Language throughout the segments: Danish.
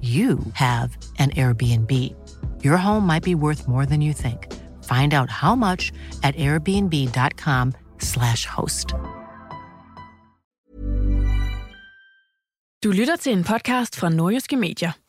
you have an Airbnb. Your home might be worth more than you think. Find out how much at airbnb.com/slash host. Du lytter til en podcast fra Nordjyske Medier.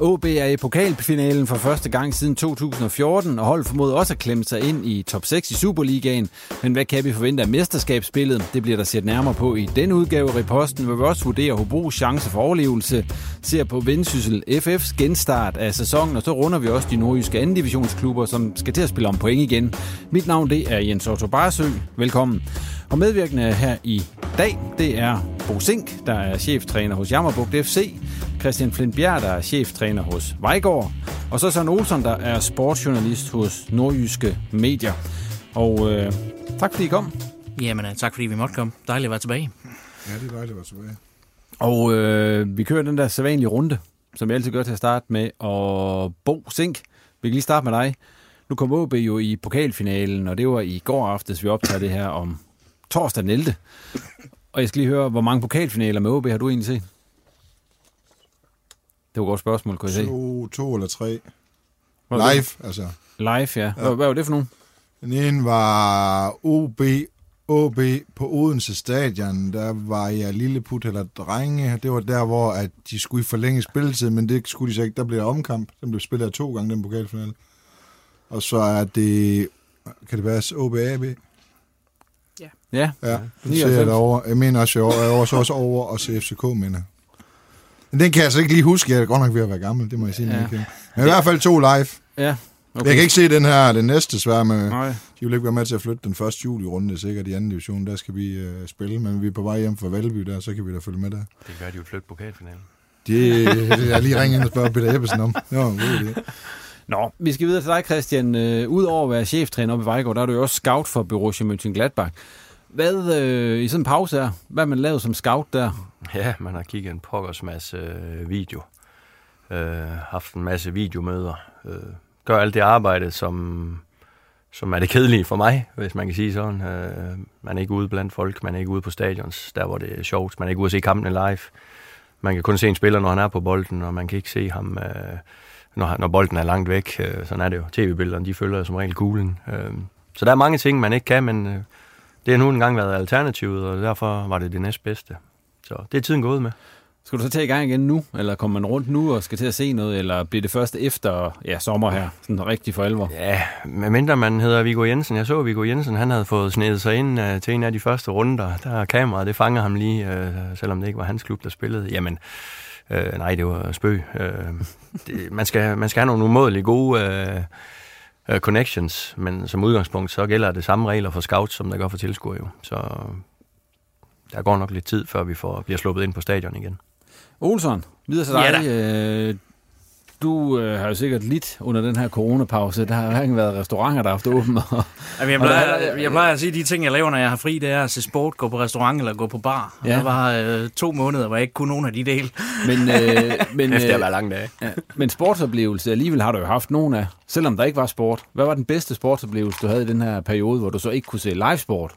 OB er i pokalfinalen for første gang siden 2014, og holdet formoder også at klemme sig ind i top 6 i Superligaen. Men hvad kan vi forvente af mesterskabsspillet? Det bliver der set nærmere på i denne udgave af Reposten, hvor vi også vurderer Hobros chance for overlevelse, ser på Vendsyssel FF's genstart af sæsonen, og så runder vi også de nordjyske anden divisionsklubber, som skal til at spille om point igen. Mit navn det er Jens Otto Barsø. Velkommen. Og medvirkende her i dag, det er Bo Sink, der er cheftræner hos Jammerbugt FC, Christian Flint Bjerg, der er cheftræner hos Vejgaard, og så Søren Olsen, der er sportsjournalist hos Nordjyske Medier. Og øh, tak fordi I kom. Jamen, øh, tak fordi vi måtte komme. Dejligt at være tilbage. Ja, det er dejligt at være tilbage. Og øh, vi kører den der sædvanlige runde, som jeg altid gør til at starte med. Og Bo Sink, vi kan lige starte med dig. Nu kom OB jo i pokalfinalen, og det var i går aftes, vi optager det her om torsdag den 11. Og jeg skal lige høre, hvor mange pokalfinaler med OB har du egentlig set? Det var et godt spørgsmål, kunne jeg se. To, to eller tre. Hvad var det? Live, altså. Live, ja. Hvad, hvad var det for nogen? Den ene var OB, OB på Odense Stadion. Der var jeg lille put eller drenge. Det var der, hvor at de skulle forlænge spilletid, men det skulle de så ikke. Der blev der omkamp. Den blev spillet to gange, den pokalfinale. Og så er det, kan det være OB AB? Ja. Ja, den 99. ser jeg derovre. Jeg mener også, jeg er også, også over og se FCK, mener. Men den kan jeg så ikke lige huske. Jeg er godt nok ved at være gammel, det må jeg sige. Ja. Men i hvert fald to live. Ja. Okay. Jeg kan ikke se den her, den næste svær med... Nej. De vil ikke være med til at flytte den første juli-runde, sikkert i anden division. Der skal vi øh, spille, men vi er på vej hjem fra Valby der, så kan vi da følge med der. Det gør de jo flytte pokalfinalen. Det, det jeg lige ringe ind og spørge Peter Ebbesen om. Det var en god idé. Nå, vi skal videre til dig, Christian. Øh, Udover at være cheftræner oppe i Vejgaard, der er du jo også scout for Borussia Mönchengladbach. Hvad øh, i sådan en pause her, hvad man lavet som scout der? Ja, man har kigget en pokkers masse øh, video. Øh, haft en masse videomøder. Øh, gør alt det arbejde, som, som er det kedelige for mig, hvis man kan sige sådan. Øh, man er ikke ude blandt folk, man er ikke ude på stadions, der hvor det er sjovt. Man er ikke ude at se kampene live. Man kan kun se en spiller, når han er på bolden, og man kan ikke se ham, øh, når, når bolden er langt væk. Øh, sådan er det jo. TV-billederne, de følger som regel kuglen. Øh, så der er mange ting, man ikke kan, men øh, det har nu engang været alternativet, og derfor var det det næstbedste. Så det er tiden gået med. Skal du så tage i gang igen nu, eller kommer man rundt nu og skal til at se noget, eller bliver det først efter ja, sommer her, sådan rigtig for alvor? Ja, medmindre man hedder Viggo Jensen. Jeg så Viggo Jensen, han havde fået snedet sig ind uh, til en af de første runder. Der er kameraet, det fanger ham lige, uh, selvom det ikke var hans klub, der spillede. Jamen, uh, nej, det var spøg. Uh, det, man, skal, man skal have nogle umådeligt gode uh, uh, connections, men som udgangspunkt, så gælder det samme regler for scouts, som der gør for tilskuere jo. Så der går nok lidt tid, før vi får, bliver sluppet ind på stadion igen. Olsson, videre til Ja dig. Øh, du øh, har jo sikkert lidt under den her coronapause. Der har hverken været restauranter, der har haft åbent. Og, Jamen, jeg, plejer, jeg plejer at sige, at de ting, jeg laver, når jeg har fri, det er at se sport, gå på restaurant eller gå på bar. Ja. Ja. Der var øh, to måneder, hvor jeg ikke kunne nogen af de dele. men, øh, men, Efter at øh, være lang dag. ja, men sportsoplevelse alligevel har du jo haft nogen af, selvom der ikke var sport. Hvad var den bedste sportsoplevelse, du havde i den her periode, hvor du så ikke kunne se livesport?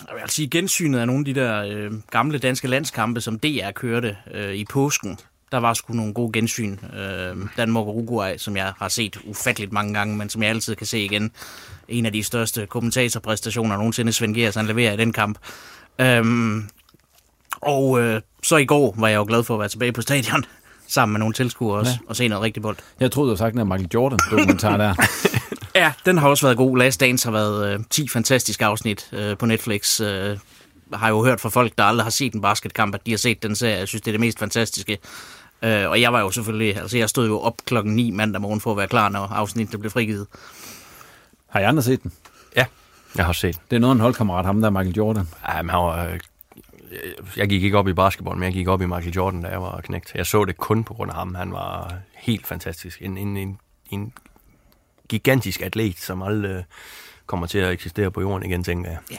Jeg vil sige, gensynet af nogle af de der øh, gamle danske landskampe, som DR kørte øh, i påsken, der var sgu nogle gode gensyn. Øh, Danmark og Uruguay, som jeg har set ufatteligt mange gange, men som jeg altid kan se igen. En af de største kommentatorpræstationer nogensinde Svend Gers, han leverer i den kamp. Øhm, og øh, så i går var jeg jo glad for at være tilbage på stadion, sammen med nogle tilskuere også, Ja. og se noget rigtig bold. Jeg troede, du havde sagt den Michael Jordan-dokumentar der. Ja, den har også været god. Last Dance har været øh, 10 fantastiske afsnit øh, på Netflix. Øh, har jo hørt fra folk, der aldrig har set en basketkamp, at de har set den serie. Jeg synes, det er det mest fantastiske. Øh, og jeg var jo selvfølgelig, altså jeg stod jo op klokken 9 mandag morgen for at være klar, når afsnittet blev frigivet. Har I andre set den? Ja, jeg har set. Det er noget af en holdkammerat, ham der Michael Jordan. Ja, men han var, øh, jeg gik ikke op i basketball, men jeg gik op i Michael Jordan, da jeg var knægt. Jeg så det kun på grund af ham. Han var helt fantastisk. En, en, en, en gigantisk atlet, som aldrig øh, kommer til at eksistere på jorden igen, tænker jeg.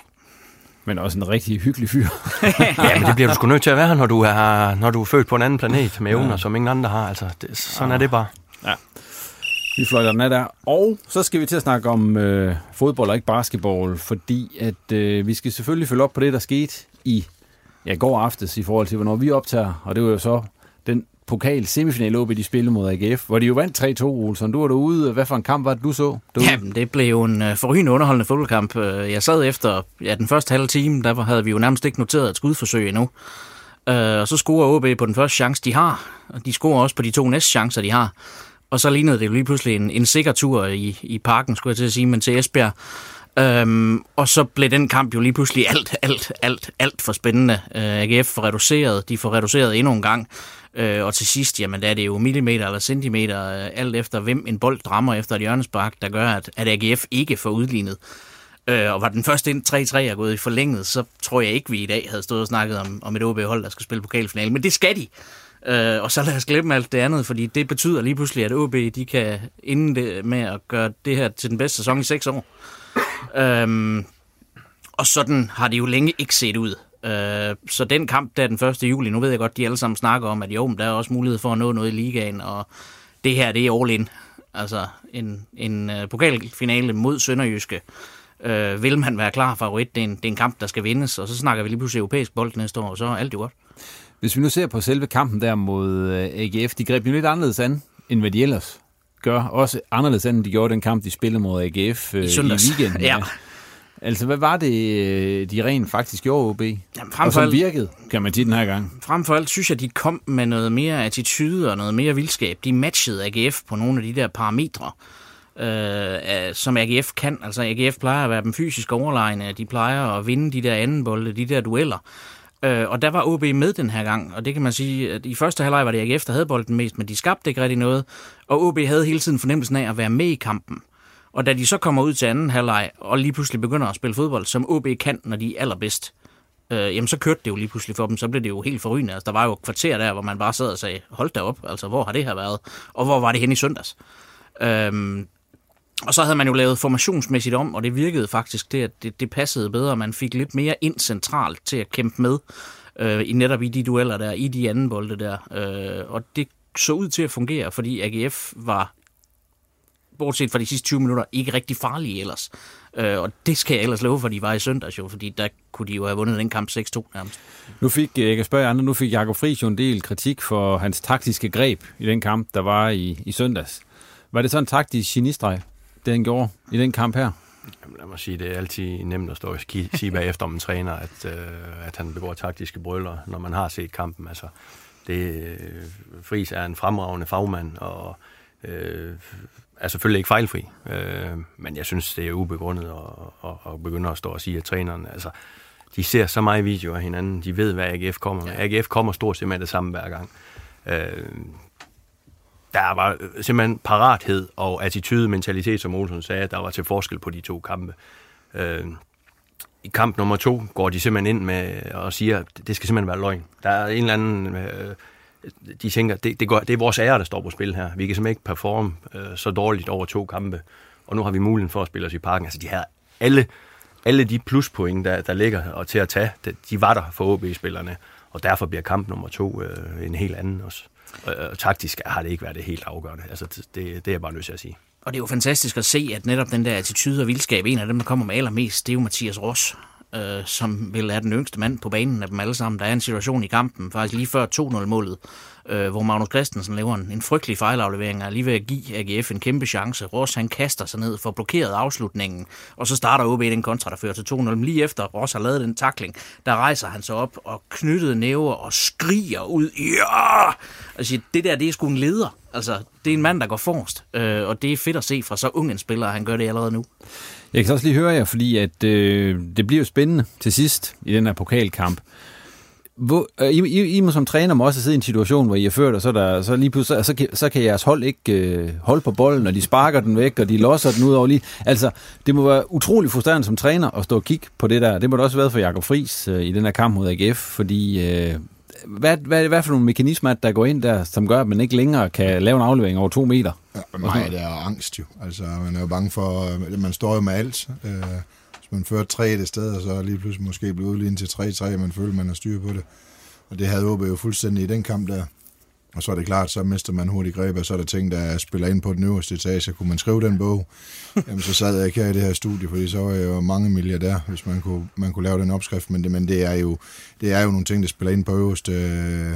Men også en rigtig hyggelig fyr. Ja, men det bliver du sgu nødt til at være, når du er, når du er født på en anden planet med evner, som ingen andre har. Altså, det, sådan er det bare. Vi fløjter den af der. Og så skal vi til at snakke om øh, fodbold og ikke basketball, fordi at øh, vi skal selvfølgelig følge op på det, der skete i ja, går aftes i forhold til, hvornår vi optager. Og det var jo så den pokal semifinal OB, de spillede mod AGF, hvor de jo vandt 3-2, Olsen. Du var derude. Hvad for en kamp var det, du så? Du... Jamen, det blev jo en øh, forrygende underholdende fodboldkamp. Øh, jeg sad efter ja, den første halve time, der havde vi jo nærmest ikke noteret et skudforsøg endnu. Øh, og så scorer OB på den første chance, de har. Og de scorer også på de to næste chancer, de har. Og så lignede det jo lige pludselig en, en sikker tur i, i parken, skulle jeg til at sige, men til Esbjerg. Øhm, og så blev den kamp jo lige pludselig alt, alt, alt, alt for spændende. Øh, AGF får reduceret, de får reduceret endnu en gang. Øh, og til sidst, jamen der er det jo millimeter eller centimeter, øh, alt efter hvem en bold rammer efter et hjørnespark, der gør, at, at AGF ikke får udlignet. Øh, og var den første ind 3-3 er gået i forlænget, så tror jeg ikke, vi i dag havde stået og snakket om, om et OB-hold, der skal spille pokalfinale. Men det skal de. Øh, og så lad os glemme alt det andet, fordi det betyder lige pludselig, at OB de kan inden det med at gøre det her til den bedste sæson i seks år. Øhm, og sådan har det jo længe ikke set ud. Øh, så den kamp der den 1. juli, nu ved jeg godt, de alle sammen snakker om, at jo, men der er også mulighed for at nå noget i ligaen, og det her, det er all in. Altså en, en uh, pokalfinale mod Sønderjyske. Øh, vil man være klar favorit, det er, en, det er en kamp, der skal vindes, og så snakker vi lige pludselig europæisk bold næste år, og så er alt jo godt. Hvis vi nu ser på selve kampen der mod øh, AGF, de greb jo lidt anderledes an, end hvad de ellers gør. Også anderledes an, end de gjorde den kamp, de spillede mod AGF øh, I i, søndags. weekenden. Ja. Altså, hvad var det, øh, de rent faktisk gjorde, OB? Jamen, Og frem for som alt- virkede, kan man sige den her gang. Frem for alt synes jeg, de kom med noget mere attitude og noget mere vildskab. De matchede AGF på nogle af de der parametre, øh, som AGF kan. Altså AGF plejer at være dem fysisk overlegne. De plejer at vinde de der anden bolde, de der dueller. Øh, og der var OB med den her gang, og det kan man sige, at i første halvleg var det AGF, der havde bolden mest, men de skabte ikke rigtig noget. Og OB havde hele tiden fornemmelsen af at være med i kampen. Og da de så kommer ud til anden halvleg, og lige pludselig begynder at spille fodbold, som OB kan, når de er allerbedst, øh, jamen så kørte det jo lige pludselig for dem, så blev det jo helt forrygende. Altså, der var jo et kvarter der, hvor man bare sad og sagde, hold da op, altså hvor har det her været? Og hvor var det hen i søndags? Øhm, og så havde man jo lavet formationsmæssigt om, og det virkede faktisk det, at det, det passede bedre. Man fik lidt mere ind centralt til at kæmpe med, øh, i netop i de dueller der, i de anden bolde der. Øh, og det så ud til at fungere, fordi AGF var bortset fra de sidste 20 minutter, ikke rigtig farlige ellers. Øh, og det skal jeg ellers love for, de var i søndags jo, fordi der kunne de jo have vundet den kamp 6-2 nærmest. Nu fik, øh, jeg kan spørge jer andre, nu fik Jakob Friis jo en del kritik for hans taktiske greb i den kamp, der var i, i søndags. Var det sådan en taktisk genistreg, det han gjorde i den kamp her? Jamen, lad mig sige, det er altid nemt at stå og sige bagefter om en træner, at, øh, at han begår taktiske brøller, når man har set kampen. Altså, det, øh, Friis er en fremragende fagmand, og øh, er selvfølgelig ikke fejlfri. Øh, men jeg synes, det er ubegrundet at, at, at begynde at stå og sige, at træneren... Altså, de ser så meget video af hinanden, de ved, hvad AGF kommer med. AGF kommer stort set med det samme hver gang. Øh, der var simpelthen parathed og attitude, mentalitet, som Olsen sagde, der var til forskel på de to kampe. Øh, I kamp nummer to går de simpelthen ind med og siger, at det skal simpelthen være løgn. Der er en eller anden øh, de tænker, det, det, går, det er vores ære, der står på spil her. Vi kan simpelthen ikke performe øh, så dårligt over to kampe, og nu har vi muligheden for at spille os i parken. Altså de her, alle, alle de pluspoint, der, der ligger og til at tage, de var der for OB-spillerne, og derfor bliver kamp nummer to øh, en helt anden også. Og, og taktisk har det ikke været det helt afgørende. Altså det, det er jeg bare nødt til at sige. Og det er jo fantastisk at se, at netop den der attitude og vildskab, en af dem, der kommer med allermest, det er jo Mathias Ross, øh, som vil er den yngste mand på banen af dem alle sammen. Der er en situation i kampen, faktisk lige før 2-0-målet, øh, hvor Magnus Christensen laver en, en frygtelig fejlaflevering, og lige ved at give AGF en kæmpe chance. Ross han kaster sig ned for blokeret afslutningen, og så starter OB den kontra, der fører til 2-0. Lige efter Ross har lavet den takling, der rejser han sig op og knyttede næver og skriger ud. Ja! Altså, det der, det er sgu en leder. Altså, det er en mand, der går forrest, øh, og det er fedt at se fra så ung en spiller, han gør det allerede nu. Jeg kan også lige høre jer, fordi at, øh, det bliver jo spændende til sidst i den her pokalkamp. Hvor, øh, I, I, I må som træner må også sidde i en situation, hvor I er ført, og så, der, så lige pludselig, så, så kan jeres hold ikke øh, holde på bolden, og de sparker den væk, og de losser den ud over lige. Altså, det må være utrolig frustrerende som træner at stå og kigge på det der. Det må det også have været for Jakob Friis øh, i den her kamp mod AGF, fordi øh, hvad, hvad, hvad for nogle mekanismer, der går ind der, som gør, at man ikke længere kan lave en aflevering over to meter? Ja, mig er det angst jo. Altså, man er jo bange for, øh, man står jo med alt. Øh, hvis man fører tre et sted, og så lige pludselig måske bliver udlignet til 3-3, man føler, man har styr på det. Og det havde OB jo fuldstændig i den kamp der. Og så er det klart, så mister man hurtigt greb, og så er der ting, der spiller ind på den øverste etage. Kunne man skrive den bog, jamen, så sad jeg ikke her i det her studie, fordi så var jeg jo mange milliardær, hvis man kunne, man kunne lave den opskrift. Men det, men det, er jo, det er jo nogle ting, der spiller ind på øverste, øh,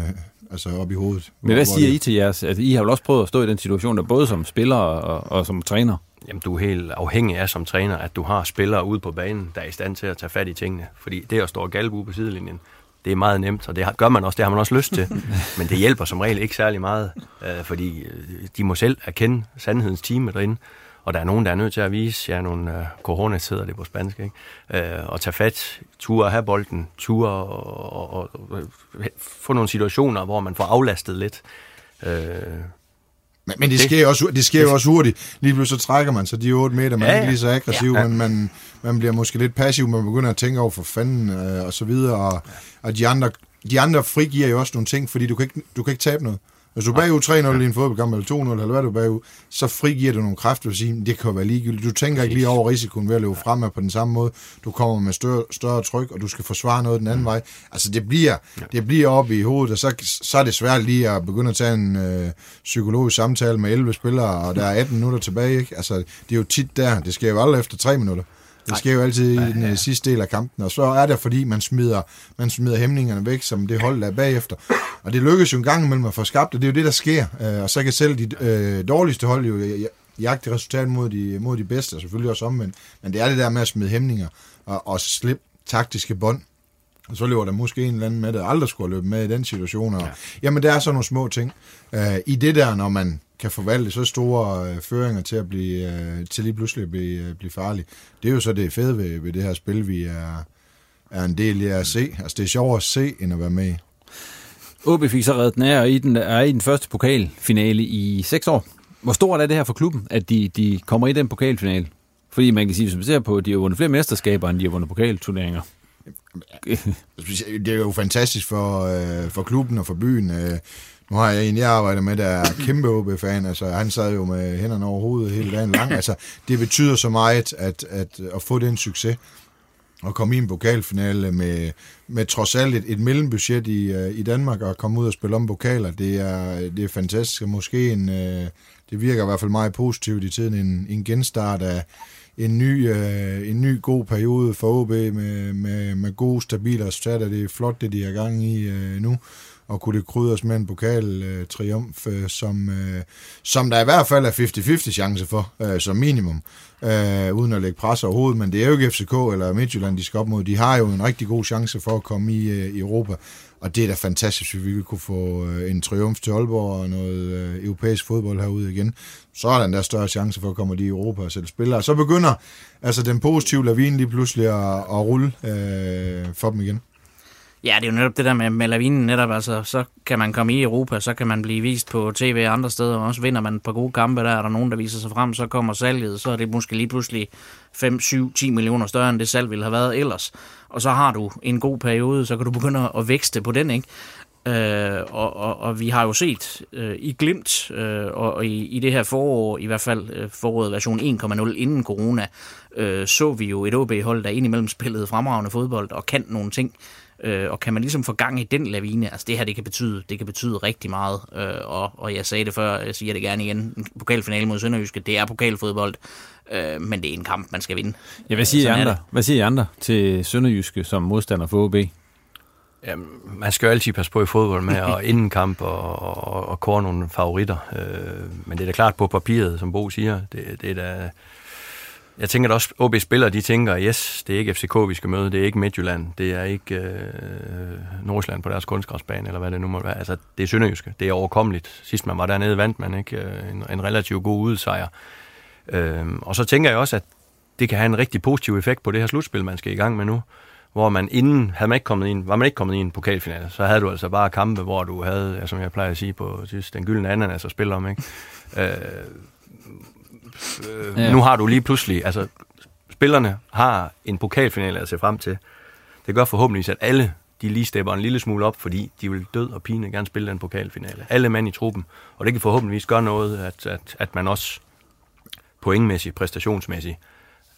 altså op i hovedet. Men hvad siger I til jeres? Altså, I har vel også prøvet at stå i den situation, der både som spiller og, og som træner? Jamen, du er helt afhængig af som træner, at du har spillere ude på banen, der er i stand til at tage fat i tingene. Fordi det at stå og galbe på sidelinjen, det er meget nemt, og det gør man også, det har man også lyst til. Men det hjælper som regel ikke særlig meget, øh, fordi øh, de må selv erkende sandhedens time derinde. Og der er nogen, der er nødt til at vise, ja, nogle uh, coronas hedder det på spansk, ikke? Uh, og tage fat, ture have bolden, ture og, og, og, og få nogle situationer, hvor man får aflastet lidt. Uh, men, men det, det sker, også, det sker jo også hurtigt. Lige pludselig så trækker man sig de 8 meter, man ja, ja. er ikke lige så aggressiv, ja. men man, man bliver måske lidt passiv, man begynder at tænke over for fanden øh, og så videre, og, og de, andre, de andre frigiver jo også nogle ting, fordi du kan ikke, du kan ikke tabe noget. Hvis du er bagud 3-0 i en fodboldkamp, eller 2-0, eller hvad du er bagud, så frigiver du nogle kræfter og siger, det kan jo være ligegyldigt. Du tænker ikke lige over risikoen ved at løbe fremad på den samme måde. Du kommer med større, større tryk, og du skal forsvare noget den anden mm. vej. Altså det bliver, det bliver op i hovedet, og så, så er det svært lige at begynde at tage en øh, psykologisk samtale med 11 spillere, og der er 18 minutter tilbage. Ikke? Altså det er jo tit der, det sker jo aldrig efter 3 minutter. Det sker jo altid i den ja. sidste del af kampen, og så er det fordi, man smider, man smider hæmningerne væk, som det hold der er bagefter. Og det lykkes jo en gang imellem at få skabt, og det er jo det, der sker. Øh, og så kan selv de øh, dårligste hold jo jagte resultat mod de, mod de bedste, og selvfølgelig også omvendt. Men det er det der med at smide hæmninger og, og slippe taktiske bånd. Og så løber der måske en eller anden med, der aldrig skulle løbe med i den situation. Og, ja. Jamen, der er sådan nogle små ting. Uh, I det der, når man kan forvalte så store uh, føringer til at blive uh, til lige pludselig at blive, uh, blive farlig. Det er jo så det fede ved, ved det her spil, vi er, er en del af at se. Altså, det er sjovere at se, end at være med. OB fik så reddet den af, og i den, er i den første pokalfinale i seks år. Hvor stort er det her for klubben, at de, de kommer i den pokalfinale? Fordi man kan sige, hvis man ser på, at de har vundet flere mesterskaber, end de har vundet pokalturneringer. Det er jo fantastisk for, øh, for klubben og for byen. Øh, nu har jeg en, jeg arbejder med, der er kæmpe OB-fan. Altså, han sad jo med hænderne over hovedet hele dagen lang. Altså, det betyder så meget at, at, at få den succes og komme i en pokalfinale med, med trods alt et, et mellembudget i, uh, i Danmark og komme ud og spille om pokaler. Det er, det er fantastisk, og måske en, uh, det virker i hvert fald meget positivt i tiden, en, en genstart af en ny, uh, en ny god periode for OB med, med, med gode, stabile resultater. Det er flot, det de er gang i uh, nu og kunne det krydres med en pokal øh, triumf, øh, som, øh, som der i hvert fald er 50-50 chance for, øh, som minimum, øh, uden at lægge pres overhovedet, men det er jo ikke FCK eller Midtjylland, de skal op mod. De har jo en rigtig god chance for at komme i, øh, i Europa, og det er da fantastisk, hvis vi kunne få øh, en triumf til Aalborg og noget øh, europæisk fodbold herude igen. Så er der en der større chance for at komme i Europa og sætte spillere. Og så begynder altså den positive lavine lige pludselig at, at rulle øh, for dem igen. Ja, det er jo netop det der med, med lavinen netop, altså, så kan man komme i Europa, så kan man blive vist på tv andre steder, og også vinder man på gode kampe, der er der nogen, der viser sig frem, så kommer salget, så er det måske lige pludselig 5, 7, 10 millioner større, end det salg ville have været ellers. Og så har du en god periode, så kan du begynde at vækste på den, ikke? Øh, og, og, og vi har jo set øh, i Glimt, øh, og, og i, i det her forår, i hvert fald øh, foråret version 1.0 inden corona, øh, så vi jo et OB-hold, der indimellem spillede fremragende fodbold og kan nogle ting. Øh, og kan man ligesom få gang i den lavine, altså det her, det kan betyde, det kan betyde rigtig meget. Øh, og, og jeg sagde det før, jeg siger det gerne igen, en pokalfinale mod Sønderjyske, det er pokalfodbold, øh, men det er en kamp, man skal vinde. Ja, hvad siger, I Sådan er andre? hvad siger I andre til Sønderjyske som modstander for OB? Jamen, man skal jo altid passe på i fodbold med at inden kamp og, og, og kåre nogle favoritter. Øh, men det er da klart på papiret, som Bo siger. Det, det er da, jeg tænker da også, OB spillere, de tænker, yes, det er ikke FCK, vi skal møde, det er ikke Midtjylland, det er ikke øh, Nordsjælland på deres kunstgræsbane, eller hvad det nu må være. Altså, det er Sønderjyske, det er overkommeligt. Sidst man var dernede, vandt man ikke øh, en, en relativt god udsejr. Øh, og så tænker jeg også, at det kan have en rigtig positiv effekt på det her slutspil, man skal i gang med nu hvor man inden, havde man ikke kommet ind, var man ikke kommet ind i en pokalfinale, så havde du altså bare kampe, hvor du havde, som jeg plejer at sige på sidst, den gyldne ananas at spille om, ikke? Øh, øh, Ja. Nu har du lige pludselig, altså spillerne har en pokalfinale at se frem til. Det gør forhåbentlig, at alle de lige stepper en lille smule op, fordi de vil død og pine gerne spille den pokalfinale. Alle mand i truppen. Og det kan forhåbentligvis gøre noget, at, at, at man også pointmæssigt, præstationsmæssigt,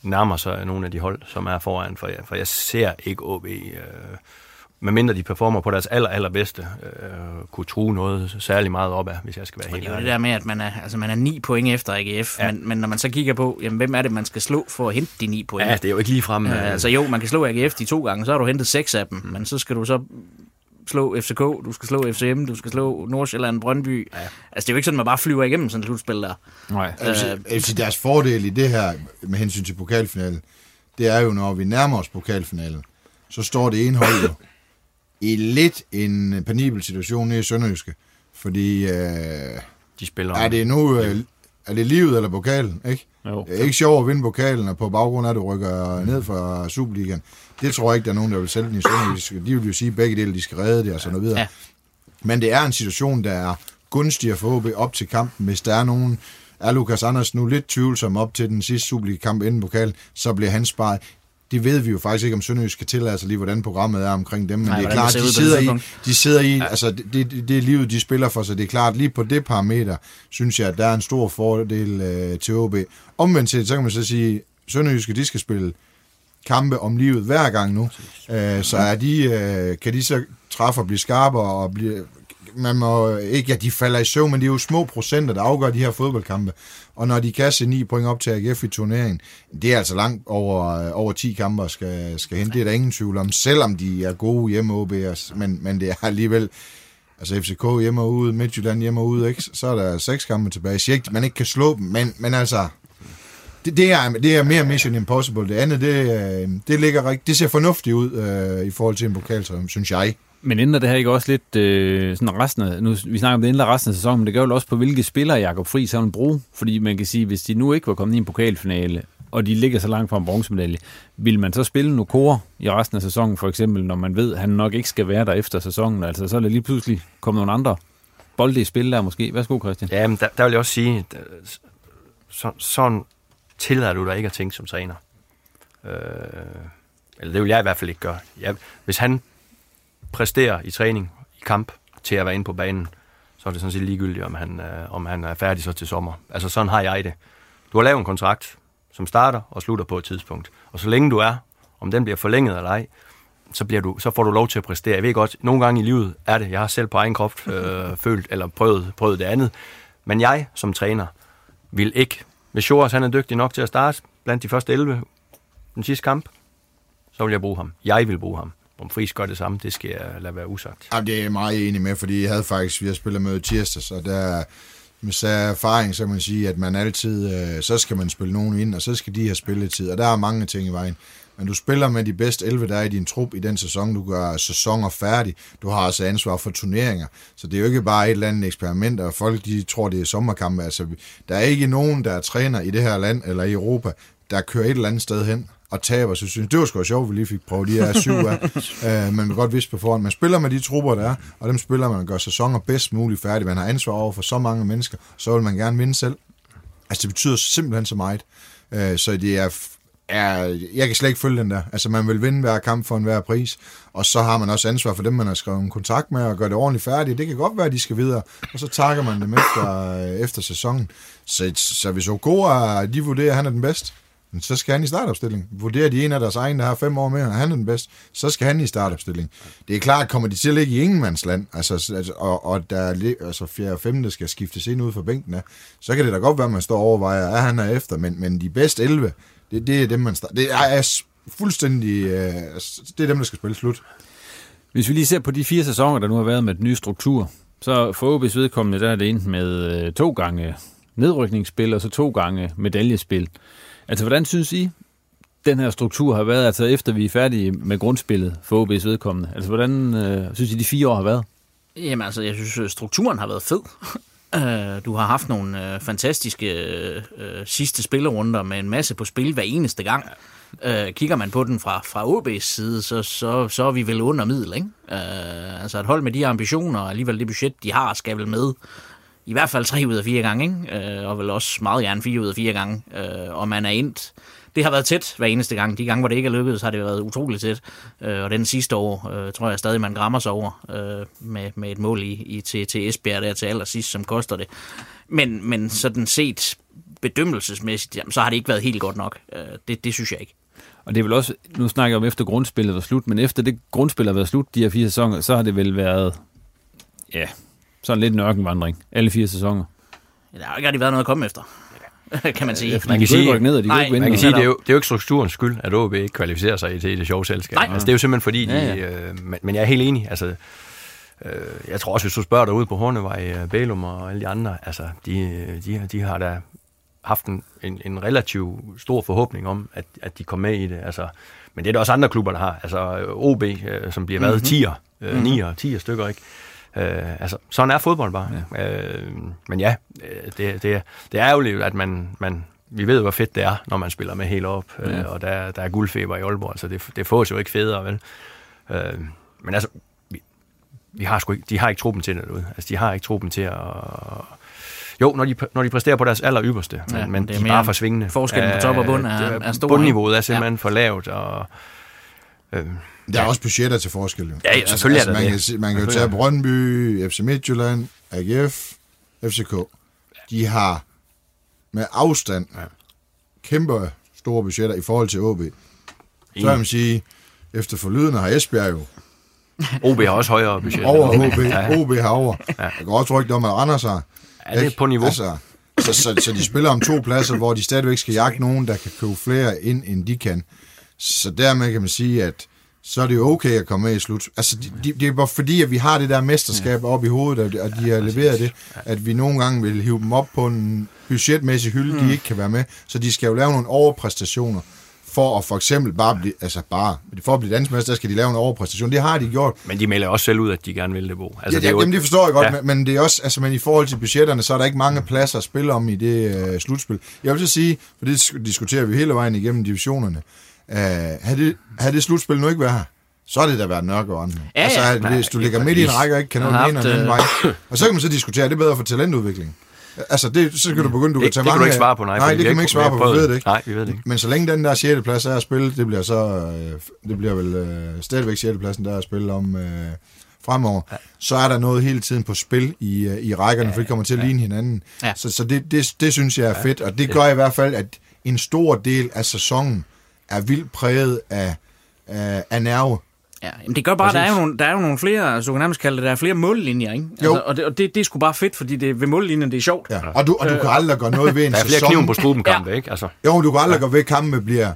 nærmer sig nogle af de hold, som er foran, for jeg, for jeg ser ikke OB, øh, medmindre de performer på deres aller, allerbedste, øh, kunne true noget særlig meget op af, hvis jeg skal være helt det er jo det ærlig. der med, at man er, altså man er ni point efter AGF, Ja. men, men når man så kigger på, jamen, hvem er det, man skal slå for at hente de ni point? Ja, det er jo ikke lige frem. Øh, altså jo, man kan slå AGF de to gange, så har du hentet seks af dem, men så skal du så slå FCK, du skal slå FCM, du skal slå Nordsjælland, Brøndby. Ja. Altså det er jo ikke sådan, at man bare flyver igennem sådan et slutspil der. Nej. Altså, jeg vil sige, deres fordel i det her, med hensyn til pokalfinalen, det er jo, når vi nærmer os pokalfinalen, så står det ene hold jo i lidt en penibel situation nede i Sønderjyske. Fordi, øh, De spiller er det nu, øh, er det livet eller pokalen, ikke? Jo. Det er ikke sjovt at vinde pokalen, og på baggrund af, at du rykker ned fra Superligaen. Det tror jeg ikke, der er nogen, der vil sælge den i Sønderjyske. De vil jo sige, at begge dele, de skal redde det og sådan noget videre. Ja. Men det er en situation, der er gunstigere for OB op til kampen. Hvis der er nogen, er Lukas Anders nu lidt tvivlsom op til den sidste Superliga-kamp inden pokalen, så bliver han sparet. Det ved vi jo faktisk ikke, om Sønderjysk kan tillade sig lige, hvordan programmet er omkring dem. Men Nej, det er klart, de sidder, i, de sidder i, altså det, det, det er livet, de spiller for, så det er klart, lige på det parameter, synes jeg, at der er en stor fordel øh, til OB. Omvendt set, så kan man så sige, Sønderjyske, de skal spille kampe om livet hver gang nu. Øh, så er de, øh, kan de så træffe og blive skarpere og blive, man må ikke, at de falder i søvn, men det er jo små procenter, der afgør de her fodboldkampe. Og når de kaster 9 point op til AGF i turneringen, det er altså langt over, øh, over 10 kampe, skal, skal hente. Det er der ingen tvivl om, selvom de er gode hjemme OB'ers, men, men det er alligevel, altså FCK hjemme og ude, Midtjylland hjemme og ude, ikke? så er der seks kampe tilbage. Jeg siger ikke, man ikke kan slå dem, men, men altså, det, det, er, det er mere Mission Impossible. Det andet, det, øh, det, ligger, det ser fornuftigt ud øh, i forhold til en pokaltrøm, synes jeg. Men ændrer det her ikke også lidt øh, sådan resten af, nu, vi snakker om det ændrer resten af sæsonen, men det gør jo også på, hvilke spillere Jakob Friis han vil bruge. Fordi man kan sige, hvis de nu ikke var kommet i en pokalfinale, og de ligger så langt fra en bronzemedalje, vil man så spille Nokora i resten af sæsonen, for eksempel, når man ved, at han nok ikke skal være der efter sæsonen? Altså, så er der lige pludselig kommet nogle andre bolde i spil der måske. Værsgo, Christian. Ja, men der, der vil jeg også sige, at, så, sådan tillader du dig ikke at tænke som træner. Øh, eller det vil jeg i hvert fald ikke gøre. Jeg, hvis han præsterer i træning, i kamp, til at være inde på banen, så er det sådan set ligegyldigt, om han, øh, om han er færdig så til sommer. Altså sådan har jeg det. Du har lavet en kontrakt, som starter og slutter på et tidspunkt. Og så længe du er, om den bliver forlænget eller ej, så, bliver du, så får du lov til at præstere. Jeg ved godt, nogle gange i livet er det. Jeg har selv på egen krop øh, følt eller prøvet, prøvet det andet. Men jeg som træner vil ikke. Hvis Joras han er dygtig nok til at starte blandt de første 11 den sidste kamp, så vil jeg bruge ham. Jeg vil bruge ham. Om Friis gør det samme, det skal jeg lade være usagt. Jamen, det er jeg meget enig med, fordi jeg havde faktisk, vi har spillet med tirsdags, så der med så erfaring, så kan man sige, at man altid, øh, så skal man spille nogen ind, og så skal de have spilletid, og der er mange ting i vejen. Men du spiller med de bedste 11, der er i din trup i den sæson. Du gør sæsoner færdig. Du har altså ansvar for turneringer. Så det er jo ikke bare et eller andet eksperiment, og folk de tror, det er sommerkampe. Altså, der er ikke nogen, der er træner i det her land eller i Europa, der kører et eller andet sted hen og taber, så synes jeg, det var sgu sjovt, vi lige fik prøvet de her syv af. øh, man vil godt vidste på forhånd. Man spiller med de trupper, der er, og dem spiller man gør sæsoner bedst muligt færdig. Man har ansvar over for så mange mennesker, så vil man gerne vinde selv. Altså, det betyder simpelthen så meget. Øh, så det er er, jeg kan slet ikke følge den der. Altså, man vil vinde hver kamp for enhver pris, og så har man også ansvar for dem, man har skrevet en kontrakt med, og gøre det ordentligt færdigt. Det kan godt være, at de skal videre, og så takker man dem efter, efter sæsonen. Så, så hvis Okoa, de vurderer, at han er den bedste, så skal han i startopstilling. Vurderer de en af deres egne, der har fem år mere, og han er den bedste, så skal han i startopstilling. Det er klart, kommer de til at ligge i ingenmandsland, altså, altså, og, og der er altså fjerde og femte skal skiftes ind ud for bænken af, så kan det da godt være, at man står og overvejer, at han er efter, men, men de bedste 11, det, det er dem, man starter. Det er, er fuldstændig, øh, det er dem, der skal spille slut. Hvis vi lige ser på de fire sæsoner, der nu har været med den nye struktur, så for OB's vedkommende, der er det endt med øh, to gange nedrykningsspil, og så to gange medaljespil. Altså, hvordan synes I, den her struktur har været, altså efter vi er færdige med grundspillet for OB's vedkommende? Altså, hvordan øh, synes I, de fire år har været? Jamen altså, jeg synes, strukturen har været fed. Øh, du har haft nogle øh, fantastiske øh, sidste spillerunder med en masse på spil hver eneste gang. Øh, kigger man på den fra, fra OB's side, så, så, så er vi vel under middel. Ikke? Øh, altså et hold med de ambitioner og alligevel det budget, de har, skal vel med i hvert fald tre ud af fire gange, ikke? Øh, og vel også meget gerne fire ud af fire gange, øh, og man er endt. Det har været tæt hver eneste gang. De gange, hvor det ikke er lykkedes, har det været utroligt tæt. Øh, og den sidste år, øh, tror jeg stadig, man grammer sig over øh, med, med et mål i, i til, til Esbjerg der til allersidst, som koster det. Men, men sådan set bedømmelsesmæssigt, jamen, så har det ikke været helt godt nok. Øh, det, det synes jeg ikke. Og det er vel også, nu snakker jeg om efter grundspillet var slut, men efter det grundspil har været slut, de her fire sæsoner, så har det vel været, ja, sådan lidt en ørkenvandring, alle fire sæsoner. Ja, der har ikke rigtig været noget at komme efter, kan man sige. Ja, man kan sige, ned, og de nej, man kan sige det, er jo, det er jo ikke strukturens skyld, at OB ikke kvalificerer sig til det sjove selskab. Nej. Altså, det er jo simpelthen fordi, de, ja, ja. Øh, men, men jeg er helt enig, altså, øh, jeg tror også, hvis du spørger derude på Hornevej, øh, Bælum og alle de andre, altså, de, de, de har da haft en, en, en relativt stor forhåbning om, at, at de kom med i det. Altså, men det er der også andre klubber, der har. Altså OB, øh, som bliver været mm-hmm. 10'er, øh, 9'er, 10'er stykker, ikke? Øh, altså, sådan er fodbold bare. Ja. Øh, men ja, øh, det, det, det er ærgerligt, at man, man, vi ved, hvor fedt det er, når man spiller med helt op, ja. øh, og der, der er guldfeber i Aalborg, altså det, det fås jo ikke federe, vel? Øh, men altså, vi, vi har sgu ikke, de har ikke truppen til det derude. Altså, de har ikke truppen til at... Jo, når de, når de præsterer på deres aller ypperste, ja, men, men de er bare for svingende. Forskellen på top og bund er, er stor. Bundniveauet er simpelthen ja. for lavt, og... Øh, der er ja. også budgetter til forskel. Jo. Ja, ja selvfølgelig altså, altså, man, det. Kan, man kan jo tage Brøndby, FC Midtjylland, AGF, FCK. De har med afstand ja. kæmpe store budgetter i forhold til OB. Så kan man sige, efter forlydende har Esbjerg jo OB har også højere budget. Over OB. Ja. OB har over. Ja. Jeg kan også rygte om, at Randers har. Ja, det er på niveau. Altså, så, så, så de spiller om to pladser, hvor de stadigvæk skal jagte nogen, der kan købe flere ind, end de kan. Så dermed kan man sige, at så er det jo okay at komme med i slut. Altså, de, de, det er bare fordi, at vi har det der mesterskab ja. op i hovedet, og de har leveret det, at vi nogle gange vil hive dem op på en budgetmæssig hylde, mm. de ikke kan være med. Så de skal jo lave nogle overpræstationer for at for eksempel bare blive, altså bare, for at blive dansmester, der skal de lave en overpræstation. Det har de gjort. Men de melder også selv ud, at de gerne vil det, Bo. Altså, ja, det, er jo... jamen, det forstår jeg godt, ja. men, men, det er også, altså, men i forhold til budgetterne, så er der ikke mange pladser at spille om i det uh, slutspil. Jeg vil så sige, for det diskuterer vi hele vejen igennem divisionerne, uh, havde, det, havde det slutspil nu ikke været her, så er det da været Nørgaard. Ja, altså, ja. Altså, hvis du ligger midt i en række og ikke kan nå den ene eller anden vej. Og så kan man så diskutere, er det bedre for talentudvikling? Altså, det, så kan du begynde, du kan tage det, mange... Det kan du ikke svare på, nej. Nej, det kan man ikke svare på, vi ved det ikke. Nej, vi ved det ikke. Men så længe den der 6. plads er at spille, det bliver så... Øh, det bliver vel øh, stadigvæk 6. pladsen, der er at spille om øh, fremover. Ja. Så er der noget hele tiden på spil i, øh, i rækkerne, ja, for de kommer til at ja. ligne hinanden. Ja. Så, så det, det, det synes jeg er fedt, og det gør i hvert fald, at en stor del af sæsonen er vildt præget af, af, af nerve. Ja, men det gør bare, at der er, jo nogle, der er jo nogle flere, så kan nærmest kalde det, der er flere mållinjer, ikke? Jo. Altså, og det, og det, det er sgu bare fedt, fordi det, ved mållinjen, det er sjovt. Ja. Og, du, og du kan øh, aldrig gøre noget ved en Der er flere kniven på struben kampe, ja. ikke? Altså. Jo, du kan aldrig ja. gøre ved, at kampen bliver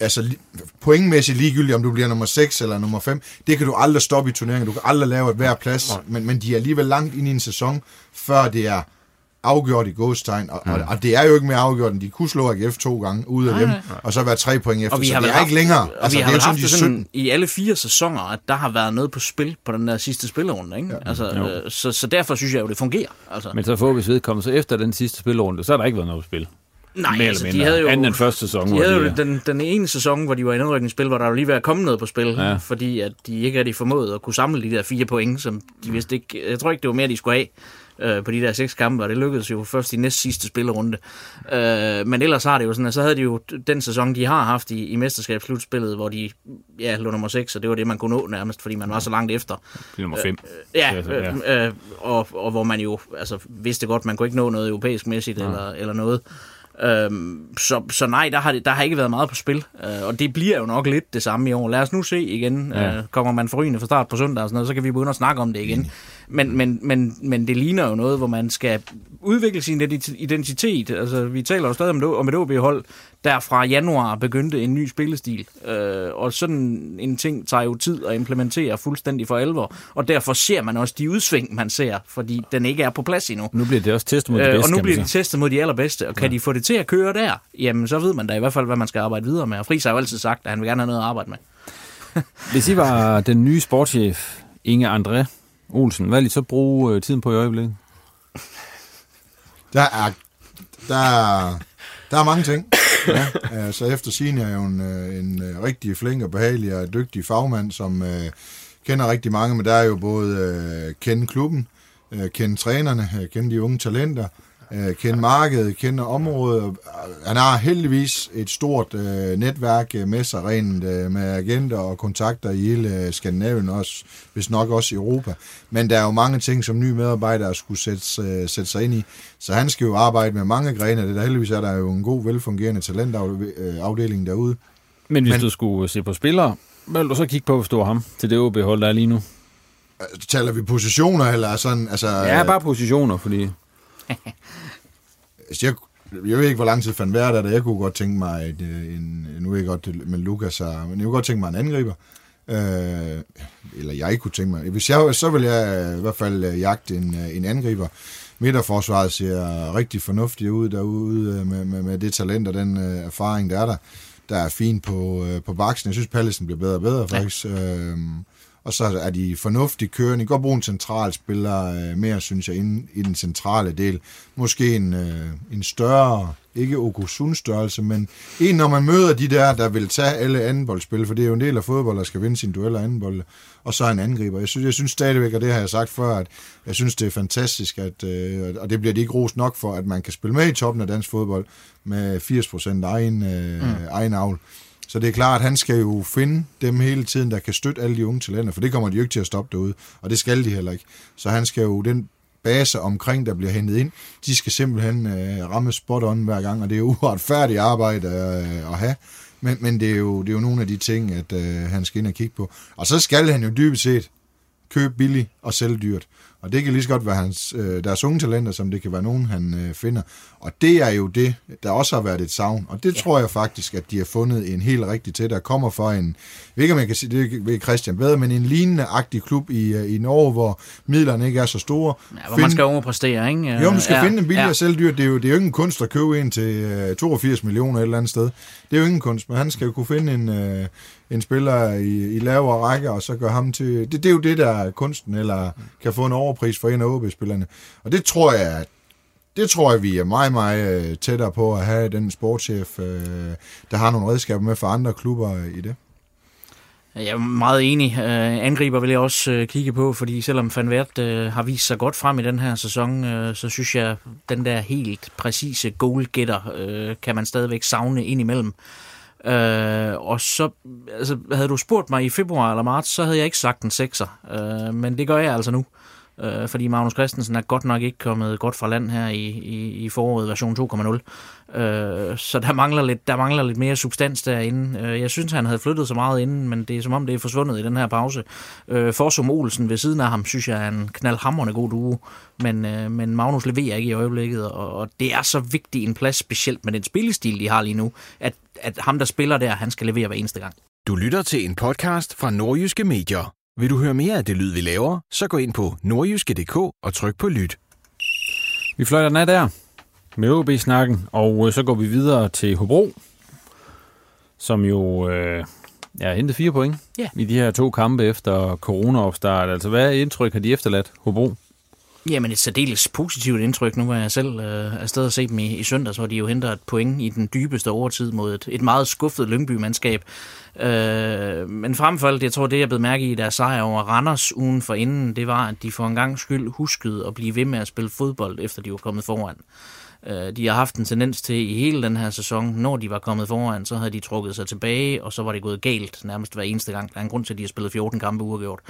altså, pointmæssigt ligegyldigt, om du bliver nummer 6 eller nummer 5. Det kan du aldrig stoppe i turneringen. Du kan aldrig lave et hver plads, men, men de er alligevel langt ind i en sæson, før det er afgjort i gåstegn, og, mm. og, og det er jo ikke mere afgjort, end de kunne slå AGF to gange ude af dem, og så være tre point efter, og vi så har det er haft, ikke længere. Og altså, vi har det er haft det sådan, i alle fire sæsoner, at der har været noget på spil på den der sidste spillerunde, ikke? Ja. Altså, øh, så, så derfor synes jeg jo, det fungerer. Altså. Men så får vi vedkommende, så efter den sidste spillerunde, så har der ikke været noget på spil. Nej, Mere altså, de havde jo... Anden den første sæson. De havde jo de, den, den ene sæson, hvor de var i nedrykningsspil, hvor der jo lige var kommet noget på spil, ja. fordi at de ikke rigtig formåede at kunne samle de der fire point, som de vidste ikke... Jeg tror ikke, det var mere, de skulle have øh, på de der seks kampe, og det lykkedes jo først i næst sidste spillerunde. Øh, men ellers har det jo sådan, at så havde de jo den sæson, de har haft i, i mesterskabsslutspillet, hvor de ja, lå nummer 6, og det var det, man kunne nå nærmest, fordi man var så langt efter. Det er nummer 5. Øh, ja, øh, øh, og, og hvor man jo altså, vidste godt, man kunne ikke nå noget europæisk mæssigt ja. eller, eller noget. Øhm, så, så nej, der har, der har ikke været meget på spil, øh, og det bliver jo nok lidt det samme i år. Lad os nu se igen. Ja. Øh, kommer man forrygende fra start på søndag og sådan noget, så kan vi begynde at snakke om det igen. Mm. Men, men, men, men det ligner jo noget, hvor man skal udvikle sin identitet. Altså, vi taler jo stadig om, om et OB-hold, der fra januar begyndte en ny spillestil. Øh, og sådan en ting tager jo tid at implementere fuldstændig for alvor. Og derfor ser man også de udsving, man ser, fordi den ikke er på plads endnu. Nu bliver det også testet mod de bedste. Øh, og nu bliver det testet mod de allerbedste. Og kan ja. de få det til at køre der, jamen så ved man da i hvert fald, hvad man skal arbejde videre med. Og Friis har jo altid sagt, at han vil gerne have noget at arbejde med. Hvis I var den nye sportschef, Inge André Olsen, hvad vil I så bruge øh, tiden på i øjeblikket? Der er, der er, der er mange ting. Ja, øh, så efter sin er jeg jo en, øh, en øh, rigtig flink og behagelig og dygtig fagmand, som øh, kender rigtig mange, men der er jo både øh, kende klubben, øh, kende trænerne, øh, kende de unge talenter, øh, kende markedet, kende området. Han har heldigvis et stort øh, netværk øh, med sig rent øh, med agenter og kontakter i hele øh, Skandinavien, også, hvis nok også i Europa. Men der er jo mange ting, som nye medarbejdere skulle sætte, øh, sætte sig ind i. Så han skal jo arbejde med mange grene. Det der heldigvis er der jo en god, velfungerende talentafdeling derude. Men hvis Men, du skulle se på spillere, hvad vil du så kigge på, hvis du ham til det OB-hold, der er lige nu? Taler vi positioner, eller sådan? Altså, ja, bare positioner, fordi... Altså, jeg, jeg ved ikke, hvor lang tid fandt værd der. Jeg kunne godt tænke mig, et, øh, en, nu er jeg godt med Lukas, men jeg kunne godt tænke mig en angriber. Øh, eller jeg kunne tænke mig. Hvis jeg, så vil jeg i hvert fald øh, jagte en, øh, en angriber. Midterforsvaret ser rigtig fornuftigt ud derude med, med, med det talent og den uh, erfaring, der er der. Der er fint på, uh, på baksen. Jeg synes, Pallesen bliver bedre og bedre, faktisk. Ja. Øh, og så er de fornuftigt kørende. De kan godt bruge en central spiller øh, mere, synes jeg, inde i den centrale del. Måske en, øh, en større, ikke Okusun-størrelse, men en, når man møder de der, der vil tage alle andenboldspil, for det er jo en del af fodbold, der skal vinde sin dueller andenbold, og så en angriber. Jeg synes, jeg synes stadigvæk, og det har jeg sagt før, at jeg synes, det er fantastisk, at, øh, og det bliver de ikke ros nok for, at man kan spille med i toppen af dansk fodbold med 80% egen, øh, mm. egen avl. Så det er klart, at han skal jo finde dem hele tiden, der kan støtte alle de unge talenter, for det kommer de jo ikke til at stoppe derude, og det skal de heller ikke. Så han skal jo den base omkring, der bliver hentet ind, de skal simpelthen øh, ramme spot on hver gang, og det er jo uretfærdigt arbejde øh, at have. Men, men det, er jo, det er jo nogle af de ting, at øh, han skal ind og kigge på. Og så skal han jo dybest set købe billigt og sælge dyrt. Og det kan lige så godt være hans, øh, deres unge talenter, som det kan være nogen, han øh, finder. Og det er jo det, der også har været et savn. Og det ja. tror jeg faktisk, at de har fundet en helt rigtig til, der kommer fra en, ikke jeg kan sige, det ved Christian bedre, men en lignende agtig klub i, øh, i Norge, hvor midlerne ikke er så store. Ja, hvor Find, man skal overpræstere, ikke? Jo, man skal ja, finde en billig ja. selvdyr. Det er, jo, det er jo ikke en kunst at købe en til øh, 82 millioner et eller andet sted. Det er jo ingen kunst, men han skal jo kunne finde en, øh, en spiller i, i lavere række, og så gør ham til... Det, det er jo det, der er kunsten, eller kan få en overpris for en af OB-spillerne. Og det tror jeg, det tror jeg, vi er meget, meget øh, tættere på at have den sportschef, øh, der har nogle redskaber med for andre klubber øh, i det. Jeg er meget enig. Uh, angriber vil jeg også kigge på, fordi selvom Van Wert har vist sig godt frem i den her sæson, så synes jeg, den der helt præcise goalgetter kan man stadigvæk savne ind Øh, og så, altså, havde du spurgt mig i februar eller marts, så havde jeg ikke sagt en sekser, øh, men det gør jeg altså nu øh, fordi Magnus Christensen er godt nok ikke kommet godt fra land her i, i, i foråret version 2.0. Øh, så der mangler, lidt, der mangler lidt mere substans derinde. Øh, jeg synes, han havde flyttet så meget inden, men det er som om, det er forsvundet i den her pause. Øh, Forsum Olsen ved siden af ham, synes jeg er en knaldhamrende god duo, men, øh, men Magnus leverer ikke i øjeblikket, og, og det er så vigtig en plads, specielt med den spillestil, de har lige nu, at, at ham, der spiller der, han skal levere hver eneste gang. Du lytter til en podcast fra Nordjyske Medier. Vil du høre mere af det lyd, vi laver, så gå ind på nordjyske.dk og tryk på lyt. Vi fløjter den af der med OB-snakken, og øh, så går vi videre til Hobro, som jo øh, ja, hentet fire point ja. i de her to kampe efter corona-opstart. Altså, hvad indtryk har de efterladt, Hobro? Jamen et særdeles positivt indtryk. Nu var jeg selv øh, afsted og se dem i, i søndags, hvor de jo henter et point i den dybeste overtid mod et, et meget skuffet Lyngby-mandskab. Øh, men frem for alt, jeg tror, det jeg blev mærke i deres sejr over Randers ugen for inden, det var, at de for en gang skyld huskede at blive ved med at spille fodbold, efter de var kommet foran. Øh, de har haft en tendens til i hele den her sæson, når de var kommet foran, så havde de trukket sig tilbage, og så var det gået galt nærmest hver eneste gang. Der er en grund til, at de har spillet 14 kampe uafgjort.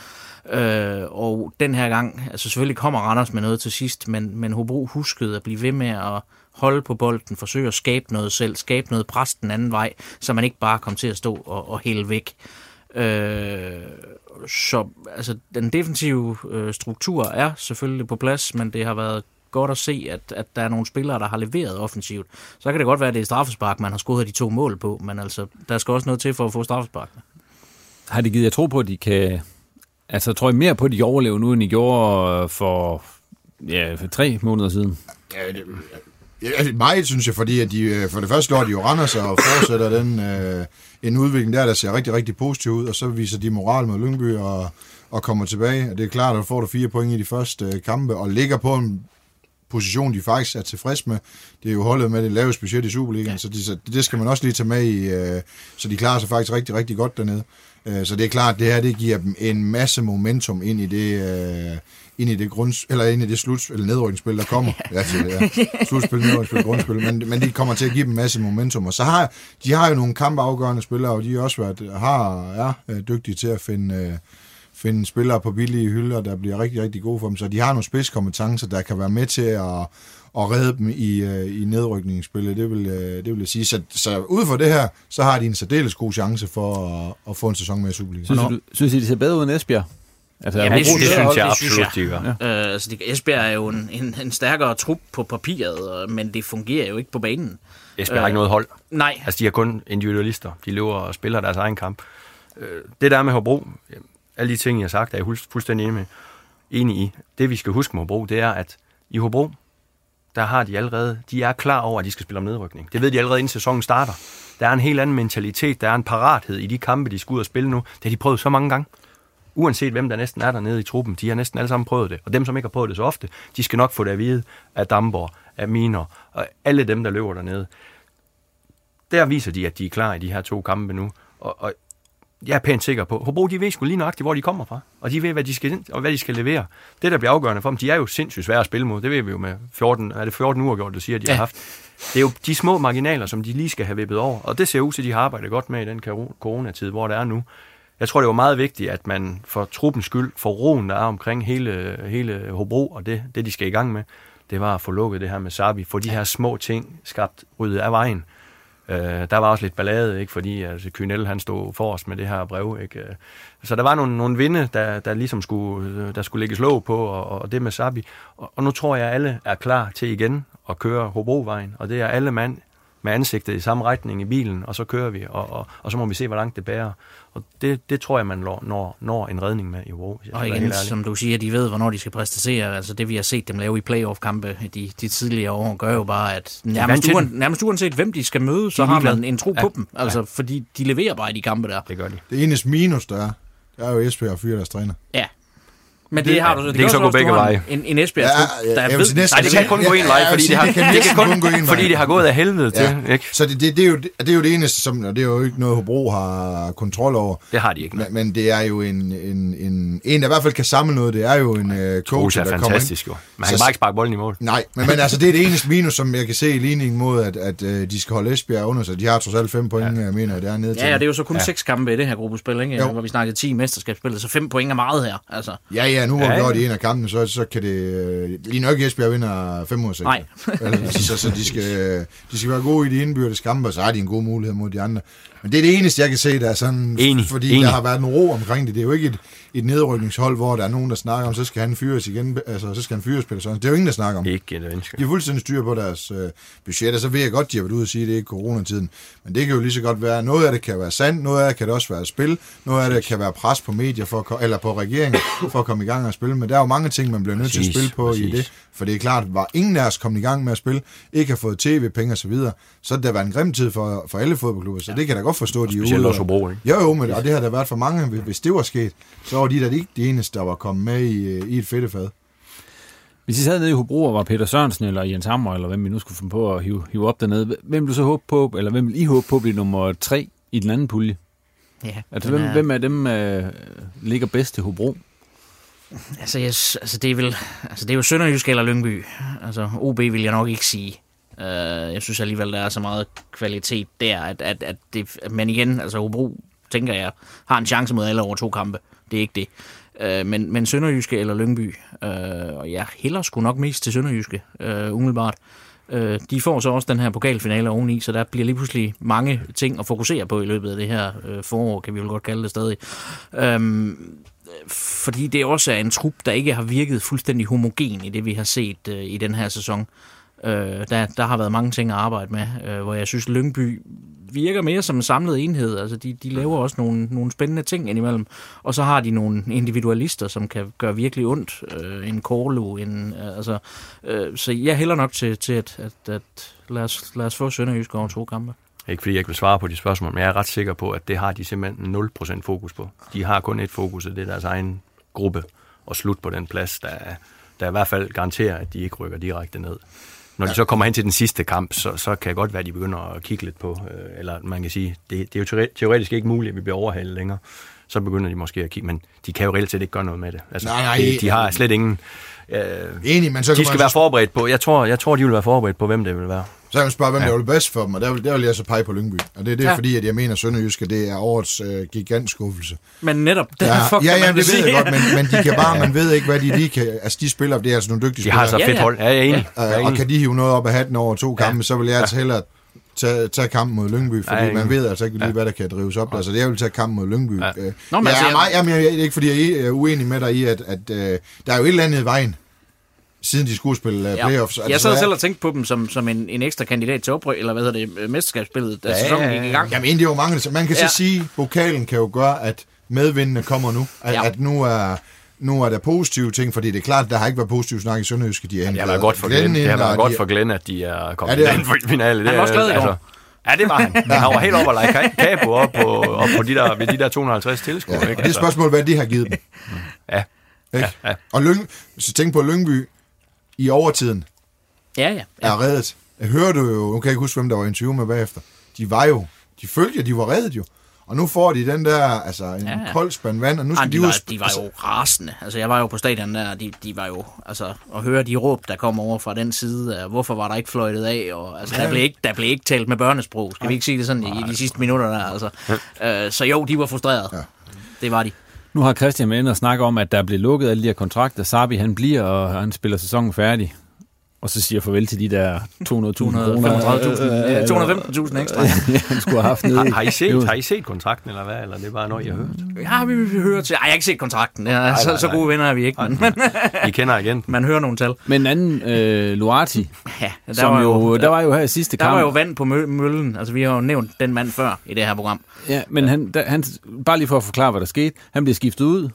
Øh, og den her gang, altså selvfølgelig kommer Randers med noget til sidst, men, men Hobro huskede at blive ved med at holde på bolden, forsøge at skabe noget selv, skabe noget pres den anden vej, så man ikke bare kom til at stå og, og hælde væk. Øh, så altså, den defensive øh, struktur er selvfølgelig på plads, men det har været godt at se, at, at der er nogle spillere, der har leveret offensivt. Så kan det godt være, at det er straffespark, man har scoret de to mål på, men altså, der skal også noget til for at få straffespark. Har de givet jer tro på, at de kan... Altså, tror I mere på, at de overlever nu, end I gjorde for, ja, for tre måneder siden? Ja, det, ja, meget synes jeg, fordi at de, øh, for det første slår de jo render sig og fortsætter den øh, en udvikling der, der ser rigtig, rigtig positiv ud, og så viser de moral med Lyngby og, og kommer tilbage. Og det er klart, at du får du fire point i de første øh, kampe, og ligger på en position, de faktisk er tilfreds med. Det er jo holdet med det laveste budget i Superligaen, ja. så, de, så det skal man også lige tage med i, øh, så de klarer sig faktisk rigtig, rigtig godt dernede. Øh, så det er klart, at det her det giver dem en masse momentum ind i det, øh, ind i det grund, eller ind i det slut, eller nedrykningsspil, der kommer. ja, til det, ja. Slutspil, nedrykningsspil, grundspil, men, men de kommer til at give dem en masse momentum. Og så har de har jo nogle kampafgørende spillere, og de har også været, har, er ja, dygtige til at finde, øh, finde spillere på billige hylder, der bliver rigtig, rigtig gode for dem. Så de har nogle spidskompetencer, der kan være med til at, at redde dem i, i nedrykningsspillet. Det vil, det vil jeg sige. Så, så ud fra det her, så har de en særdeles god chance for at, at få en sæson med i Superligaen. Synes, du, synes I, det ser bedre ud end Esbjerg? Altså, ja, det, synes, det synes jeg absolut, de gør. Ja. Øh, altså, Esbjerg er jo en, en, en stærkere trup på papiret, men det fungerer jo ikke på banen. Esbjerg øh, har ikke noget hold. Nej. Altså, de er kun individualister. De løber og spiller deres egen kamp. Øh, det der med Hobro, alle de ting, jeg har sagt, er jeg fuldstændig enig, med, enig i. Det, vi skal huske med Hobro, det er, at i Hobro, der har de allerede, de er klar over, at de skal spille om nedrykning. Det ved de allerede, inden sæsonen starter. Der er en helt anden mentalitet, der er en parathed i de kampe, de skal ud og spille nu. Det har de prøvet så mange gange. Uanset hvem der næsten er dernede i truppen, de har næsten alle sammen prøvet det. Og dem, som ikke har prøvet det så ofte, de skal nok få det at vide af Damborg, af Miner og alle dem, der løber dernede. Der viser de, at de er klar i de her to kampe nu. Og, og jeg er pænt sikker på. Hobro, de ved sgu lige nøjagtigt, hvor de kommer fra. Og de ved, hvad de skal, og hvad de skal levere. Det, der bliver afgørende for dem, de er jo sindssygt svære at spille mod. Det ved vi jo med 14, er det 14 uger gjort, du siger, de ja. har haft. Det er jo de små marginaler, som de lige skal have vippet over. Og det ser ud til, at de har arbejdet godt med i den coronatid, hvor det er nu. Jeg tror, det var meget vigtigt, at man for truppens skyld, for roen, der er omkring hele, hele Hobro, og det, det, de skal i gang med, det var at få lukket det her med Sabi, få de her små ting skabt ryddet af vejen. Øh, der var også lidt ballade, ikke, fordi altså, Kynel han stod forrest med det her brev. Ikke? Øh, så der var nogle, nogle vinde, der, der ligesom skulle, øh, der skulle lægges låg på, og, og det med Sabi. Og, og nu tror jeg, at alle er klar til igen at køre Hobrovejen, og det er alle mand med ansigtet i samme retning i bilen, og så kører vi, og, og, og så må vi se, hvor langt det bærer. Og det, det tror jeg, man når, når en redning med i Hobro. Og igen, som du siger, de ved, hvornår de skal præstere. Altså det, vi har set dem lave i playoff-kampe de, de tidligere år, gør jo bare, at nærmest, uan, nærmest uanset hvem de skal møde, så har man en tro ja. på dem. Altså, ja. fordi de leverer bare i de kampe der. Det gør de. Det eneste minus, der er, det er jo Esbjerg og fyre deres træner. Ja, men det, det har du det, det kan så gå begge veje. En, en Esbjerg ja, ja, der ved, nej, det kan kun gå en vej, fordi det har, det kan kun, gå en vej. fordi det har gået af helvede til. Ikke? Så det, det, det, er jo, det er jo det eneste, som, og det er jo ikke noget, Hobro har kontrol over. Det har de ikke. Men, men det er jo en, en, en, en, der i hvert fald kan samle noget. Det er jo en uh, coach, der kommer fantastisk jo. Man kan bare ikke sparke bolden i mål. Nej, men, men altså, det er det eneste minus, som jeg kan se i ligningen mod, at, at uh, de skal holde Esbjerg under sig. De har trods alt fem point, jeg mener, det er nede til. Ja, det er jo så kun seks kampe i det her gruppespil, ikke? hvor vi snakkede 10 mesterskabsspil, så fem point er meget her. Altså. Ja, ja, nu har vi gjort i en af kampene, så, så kan det... Øh, lige nok Esbjerg vinder 5 ud 6. Nej. så, så de, skal, de skal være gode i de indbyrdes kampe, og så har de en god mulighed mod de andre. Men det er det eneste, jeg kan se, der er sådan... Enig, fordi enig. der har været en ro omkring det. Det er jo ikke et, et nedrykningshold, hvor der er nogen, der snakker om, så skal han fyres igen, altså så skal han fyres Peter Sørensen. Det er jo ingen, der snakker om. Ikke et ønske. De er fuldstændig styr på deres øh, budget, og så ved jeg godt, de har været ude og sige, at det er coronatiden. Men det kan jo lige så godt være, noget af det kan være sandt, noget af det kan det også være spil, noget af det kan være pres på medier, for at, eller på regeringen, for at komme i gang og spille. Men der er jo mange ting, man bliver nødt til at spille på præcis. i det. For det er klart, var ingen af os kommet i gang med at spille, ikke har fået tv-penge osv., så, videre, så det har været en grim tid for, for alle fodboldklubber, så ja. det kan jeg da godt forstå, at de er ude. også Hobro, ikke? Jo, jo, men, og det har der været for mange, hvis det var sket, så var de der ikke de eneste, der var kommet med i, i et fedtefad. Hvis I sad nede i Hobro og var Peter Sørensen eller Jens Hammer, eller hvem vi nu skulle finde på at hive, hive op dernede, hvem du så håbe på, eller hvem vil I håbe på at blive nummer tre i den anden pulje? Ja, Altså, hvem, er- hvem af dem øh, ligger bedst til Hobro? Altså, jeg, altså, det er vel, altså, det er jo Sønderjysk eller Lyngby. Altså, OB vil jeg nok ikke sige. Uh, jeg synes alligevel, der er så meget kvalitet der, at, at, at det, men igen, altså Hobro, tænker jeg, har en chance mod alle over to kampe. Det er ikke det. Øh, men, men Sønderjyske eller Lyngby, øh, og jeg hælder sgu nok mest til Sønderjyske, øh, umiddelbart. Øh, de får så også den her pokalfinale oveni, så der bliver lige pludselig mange ting at fokusere på i løbet af det her øh, forår, kan vi vel godt kalde det stadig. Øh, fordi det også er en trup, der ikke har virket fuldstændig homogen i det, vi har set øh, i den her sæson. Øh, der, der har været mange ting at arbejde med, øh, hvor jeg synes, Lyngby virker mere som en samlet enhed. Altså, de, de laver også nogle, nogle spændende ting indimellem. Og så har de nogle individualister, som kan gøre virkelig ondt. Øh, en Korlu, en, øh, altså, øh, så jeg hælder nok til, til at, at, at lad, os, lad os få Sønderjysk over to kampe. Ikke fordi jeg ikke vil svare på de spørgsmål, men jeg er ret sikker på, at det har de simpelthen 0% fokus på. De har kun et fokus, og det er deres egen gruppe, og slut på den plads, der, der i hvert fald garanterer, at de ikke rykker direkte ned. Når de så kommer hen til den sidste kamp, så, så kan det godt være, at de begynder at kigge lidt på, øh, eller man kan sige, det, det er jo teore- teoretisk ikke muligt, at vi bliver overhalet længere. Så begynder de måske at kigge, men de kan jo reelt set ikke gøre noget med det. Altså, Nej, nej, de, de har slet ingen... Øh, Enig, men så kan de skal være forberedt på, jeg tror, jeg tror, de vil være forberedt på, hvem det vil være. Så kan man spørge, hvem Ja. ja. der vil bedst for dem, og der vil, der vil jeg så pege på Lyngby. Og det er det, Ja. ja. fordi at jeg mener, at Sønderjyske det er årets øh, gigantskuffelse. Men netop Ja, derfor ja, kan ja, man det ved sige- jeg godt, men, men de kan bare, man ved ikke, hvad de lige kan... Altså, de spiller, det er altså nogle dygtige De har så spillere. fedt hold. Ja, jeg er enig. Jeg er Øh, og kan de hive noget op af hatten over to kampe, så vil jeg altså hellere tage, tage kampen mod Lyngby, fordi Ja, ja, man ved altså ikke lige, hvad der kan drives op. Altså, jeg vil tage kampen mod Lyngby. Ja. Ja. Øh, Nå, men ja, altså, jeg- mig, jamen, jeg, det er ikke, fordi jeg er uenig med dig i, at, at øh, der er jo et eller andet i vejen, siden de skulle spille uh, playoffs. Jeg sad selv og tænkte på dem som, som en, en ekstra kandidat til opryk, eller hvad hedder det, øh, mesterskabsspillet, da Ja, sæsonen ja, gik i ja. gang. Jamen, egentlig er jo mange, man kan Ja. så sige, at pokalen kan jo gøre, at medvindene kommer nu. At, Ja. ja. at nu er nu er der positive ting, fordi det er klart, der har ikke været positiv snak i Sønderjyske. De er Det har været godt for Glenn, det har været godt for Glenn, at de er kommet Ja, det er- ind i finale. Han var også glad i altså, Ja, det var han. Men han var helt op og lege kabo op på, op på de der, ved de der 250 tilskuere. Ja, ikke? og det er spørgsmålet, hvad de har givet dem. Ja. Ikke? Ja, ja. Og Lyng, så tænk på Lyngby i overtiden Ja, ja. er reddet. Jeg hørte jo, nu kan jeg ikke huske, hvem der var i interview med bagefter. De var jo, de følte, at de var reddet jo. Og nu får de den der, altså en Ja, ja. ja. kold spand vand, og nu Ej, skal de, de, var, ud- de var jo rasende. Altså, jeg var jo på stadion der, de, de var jo, altså, at høre de råb, der kom over fra den side, af, hvorfor var der ikke fløjtet af, og altså, der, blev ikke, der blev ikke talt med børnesprog, skal vi ikke sige det sådan, i, i de sidste minutter der, altså. Øh, så jo, de var frustrerede. Ja. Det var de. Nu har Christian med inde og snakke om, at der bliver lukket alle de her kontrakter. Sabi, han bliver, og han spiller sæsonen færdig. Og så siger farvel til de der 200.000 kroner. 235.000, øh, øh, 215.000 ekstra. ja, han skulle have haft nede. Har, har, I set, har I set kontrakten, eller hvad? Eller det er bare noget, I har hørt? Ja, vi, vi hører til. Ej, jeg har ikke set kontrakten. Ja, så, så gode venner er vi ikke, men, men I kender agenten. man hører nogle tal. Men en anden, øh, Luati, Ja, der som var jo, jo, der var jo her i sidste der kamp. var jo vand på mø- møllen. Altså, vi har jo nævnt den mand før i det her program. Ja, men han, der, han, bare lige for at forklare, hvad der skete. Han blev skiftet ud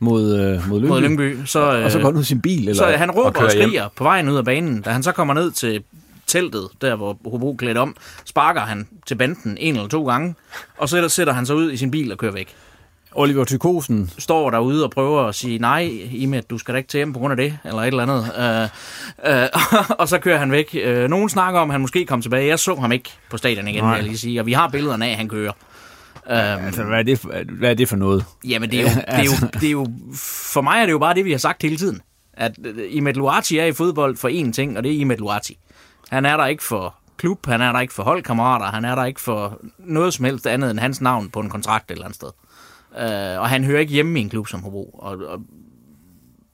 mod, øh, mod Lyngby. Mod Lyngby. Så, Og så går han ud i sin bil. Eller? Så han og råber og hjem. skriger på vejen ud af banen. Da han så kommer ned til teltet, der hvor Hobro klædt om, sparker han til banden en eller to gange, og så sætter han sig ud i sin bil og kører væk. Oliver Tykosen, Står derude og prøver at sige, nej, Ime, du skal da ikke til hjem på grund af det, eller et eller andet. Øh, øh, og så kører han væk. Øh, nogen snakker om, at han måske kom tilbage. Jeg så ham ikke på stadion igen, Nej. vil jeg lige sige. Og vi har billederne af, at han kører. Øhm, altså, hvad er, det for, hvad er det for noget? Jamen, det er, jo, det, er jo, det er jo... For mig er det jo bare det, vi har sagt hele tiden. At øh, Imet Luati er i fodbold for én ting, og det er Imet Luati. Han er der ikke for klub, han er der ikke for holdkammerater, han er der ikke for noget som helst andet end hans navn på en kontrakt et eller andet sted. Uh, og han hører ikke hjemme i en klub som Hobro. Og, og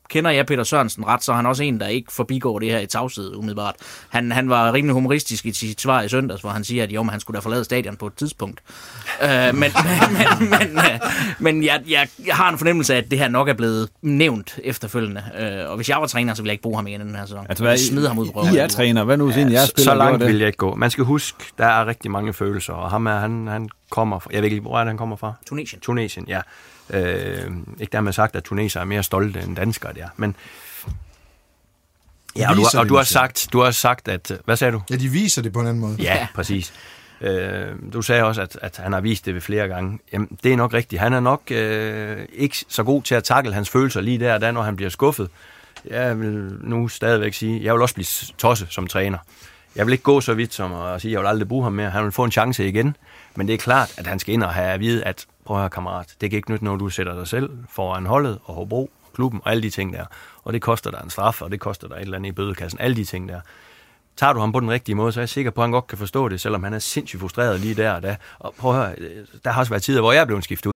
kender jeg Peter Sørensen ret, så er han også en, der ikke forbigår det her i tavshed umiddelbart. Han, han var rimelig humoristisk i sit svar i søndags, hvor han siger, at jo, men han skulle da forlade stadion på et tidspunkt. Uh, men men, men, men, uh, men jeg, jeg, jeg har en fornemmelse af, at det her nok er blevet nævnt efterfølgende. Uh, og hvis jeg var træner, så ville jeg ikke bruge ham igen i den her sæson. Altså, hvad, Jeg smider ham ud på I er træner. Hvad nu, siden jeg så, spiller? så langt vil jeg ikke gå. Man skal huske, der er rigtig mange følelser, og ham er, han, han kommer fra, jeg ved ikke, hvor er det, han kommer fra? Tunesien. Tunesien, ja. Øh, ikke dermed sagt, at tuneser er mere stolte end danskere, der. Men ja, og du, og du har sagt, du har sagt, at, hvad sagde du? Ja, de viser det på en anden måde. Ja, præcis. Øh, du sagde også, at, at han har vist det ved flere gange. Jamen, det er nok rigtigt. Han er nok øh, ikke så god til at takle hans følelser lige der og da, når han bliver skuffet. jeg vil nu stadigvæk sige, jeg vil også blive tosset som træner. Jeg vil ikke gå så vidt som at sige, at jeg vil aldrig bruge ham mere. Han vil få en chance igen. Men det er klart, at han skal ind og have at vide, at prøv her kammerat, det kan ikke nytte, når du sætter dig selv foran holdet og Hobro, klubben og alle de ting der. Og det koster dig en straf, og det koster dig et eller andet i bødekassen. Alle de ting der. Tager du ham på den rigtige måde, så er jeg sikker på, at han godt kan forstå det, selvom han er sindssygt frustreret lige der og da. Og prøv at høre, der har også været tider, hvor jeg blev skiftet ud.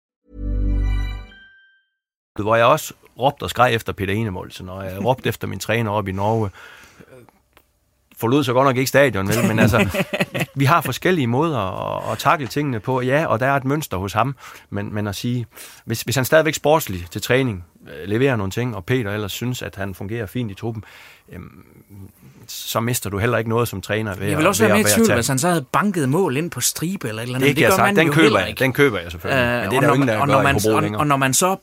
Hvor jeg også råbte og skreg efter Peter Enemoldsen, og jeg råbte efter min træner op i Norge. Forlod så godt nok ikke stadion, vel? men altså, vi har forskellige måder at, at takle tingene på. Ja, og der er et mønster hos ham, men, men at sige, hvis, hvis han stadigvæk sportslig til træning, øh, leverer nogle ting, og Peter ellers synes, at han fungerer fint i truppen, øhm, så mister du heller ikke noget som træner. Ved Jeg vil at- også ved være at med i tvivl, hvis han så havde banket mål ind på stribe eller et eller Det, andet. det, det gør man den, jo køber jeg, ikke. den køber jeg selvfølgelig. Øh, men det og er der når ingen, der og når man, og, og når man så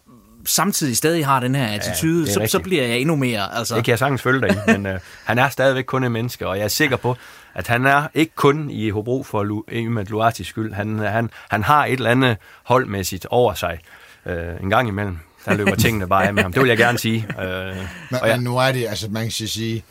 samtidig stadig har den her attitude, er så, så bliver jeg endnu mere... Altså, Det kan jeg sagtens følge dig i, men øh, han er stadigvæk kun en menneske, og jeg er sikker på, at han er ikke kun i Hobro for Lu- Ymet Luatis skyld. Han, han, han har et eller andet holdmæssigt over sig øh, en gang imellem. Der løber tingene bare af med ham. Det vil jeg gerne sige. Øh, Men, og jeg, men nu er det, altså man kan sige,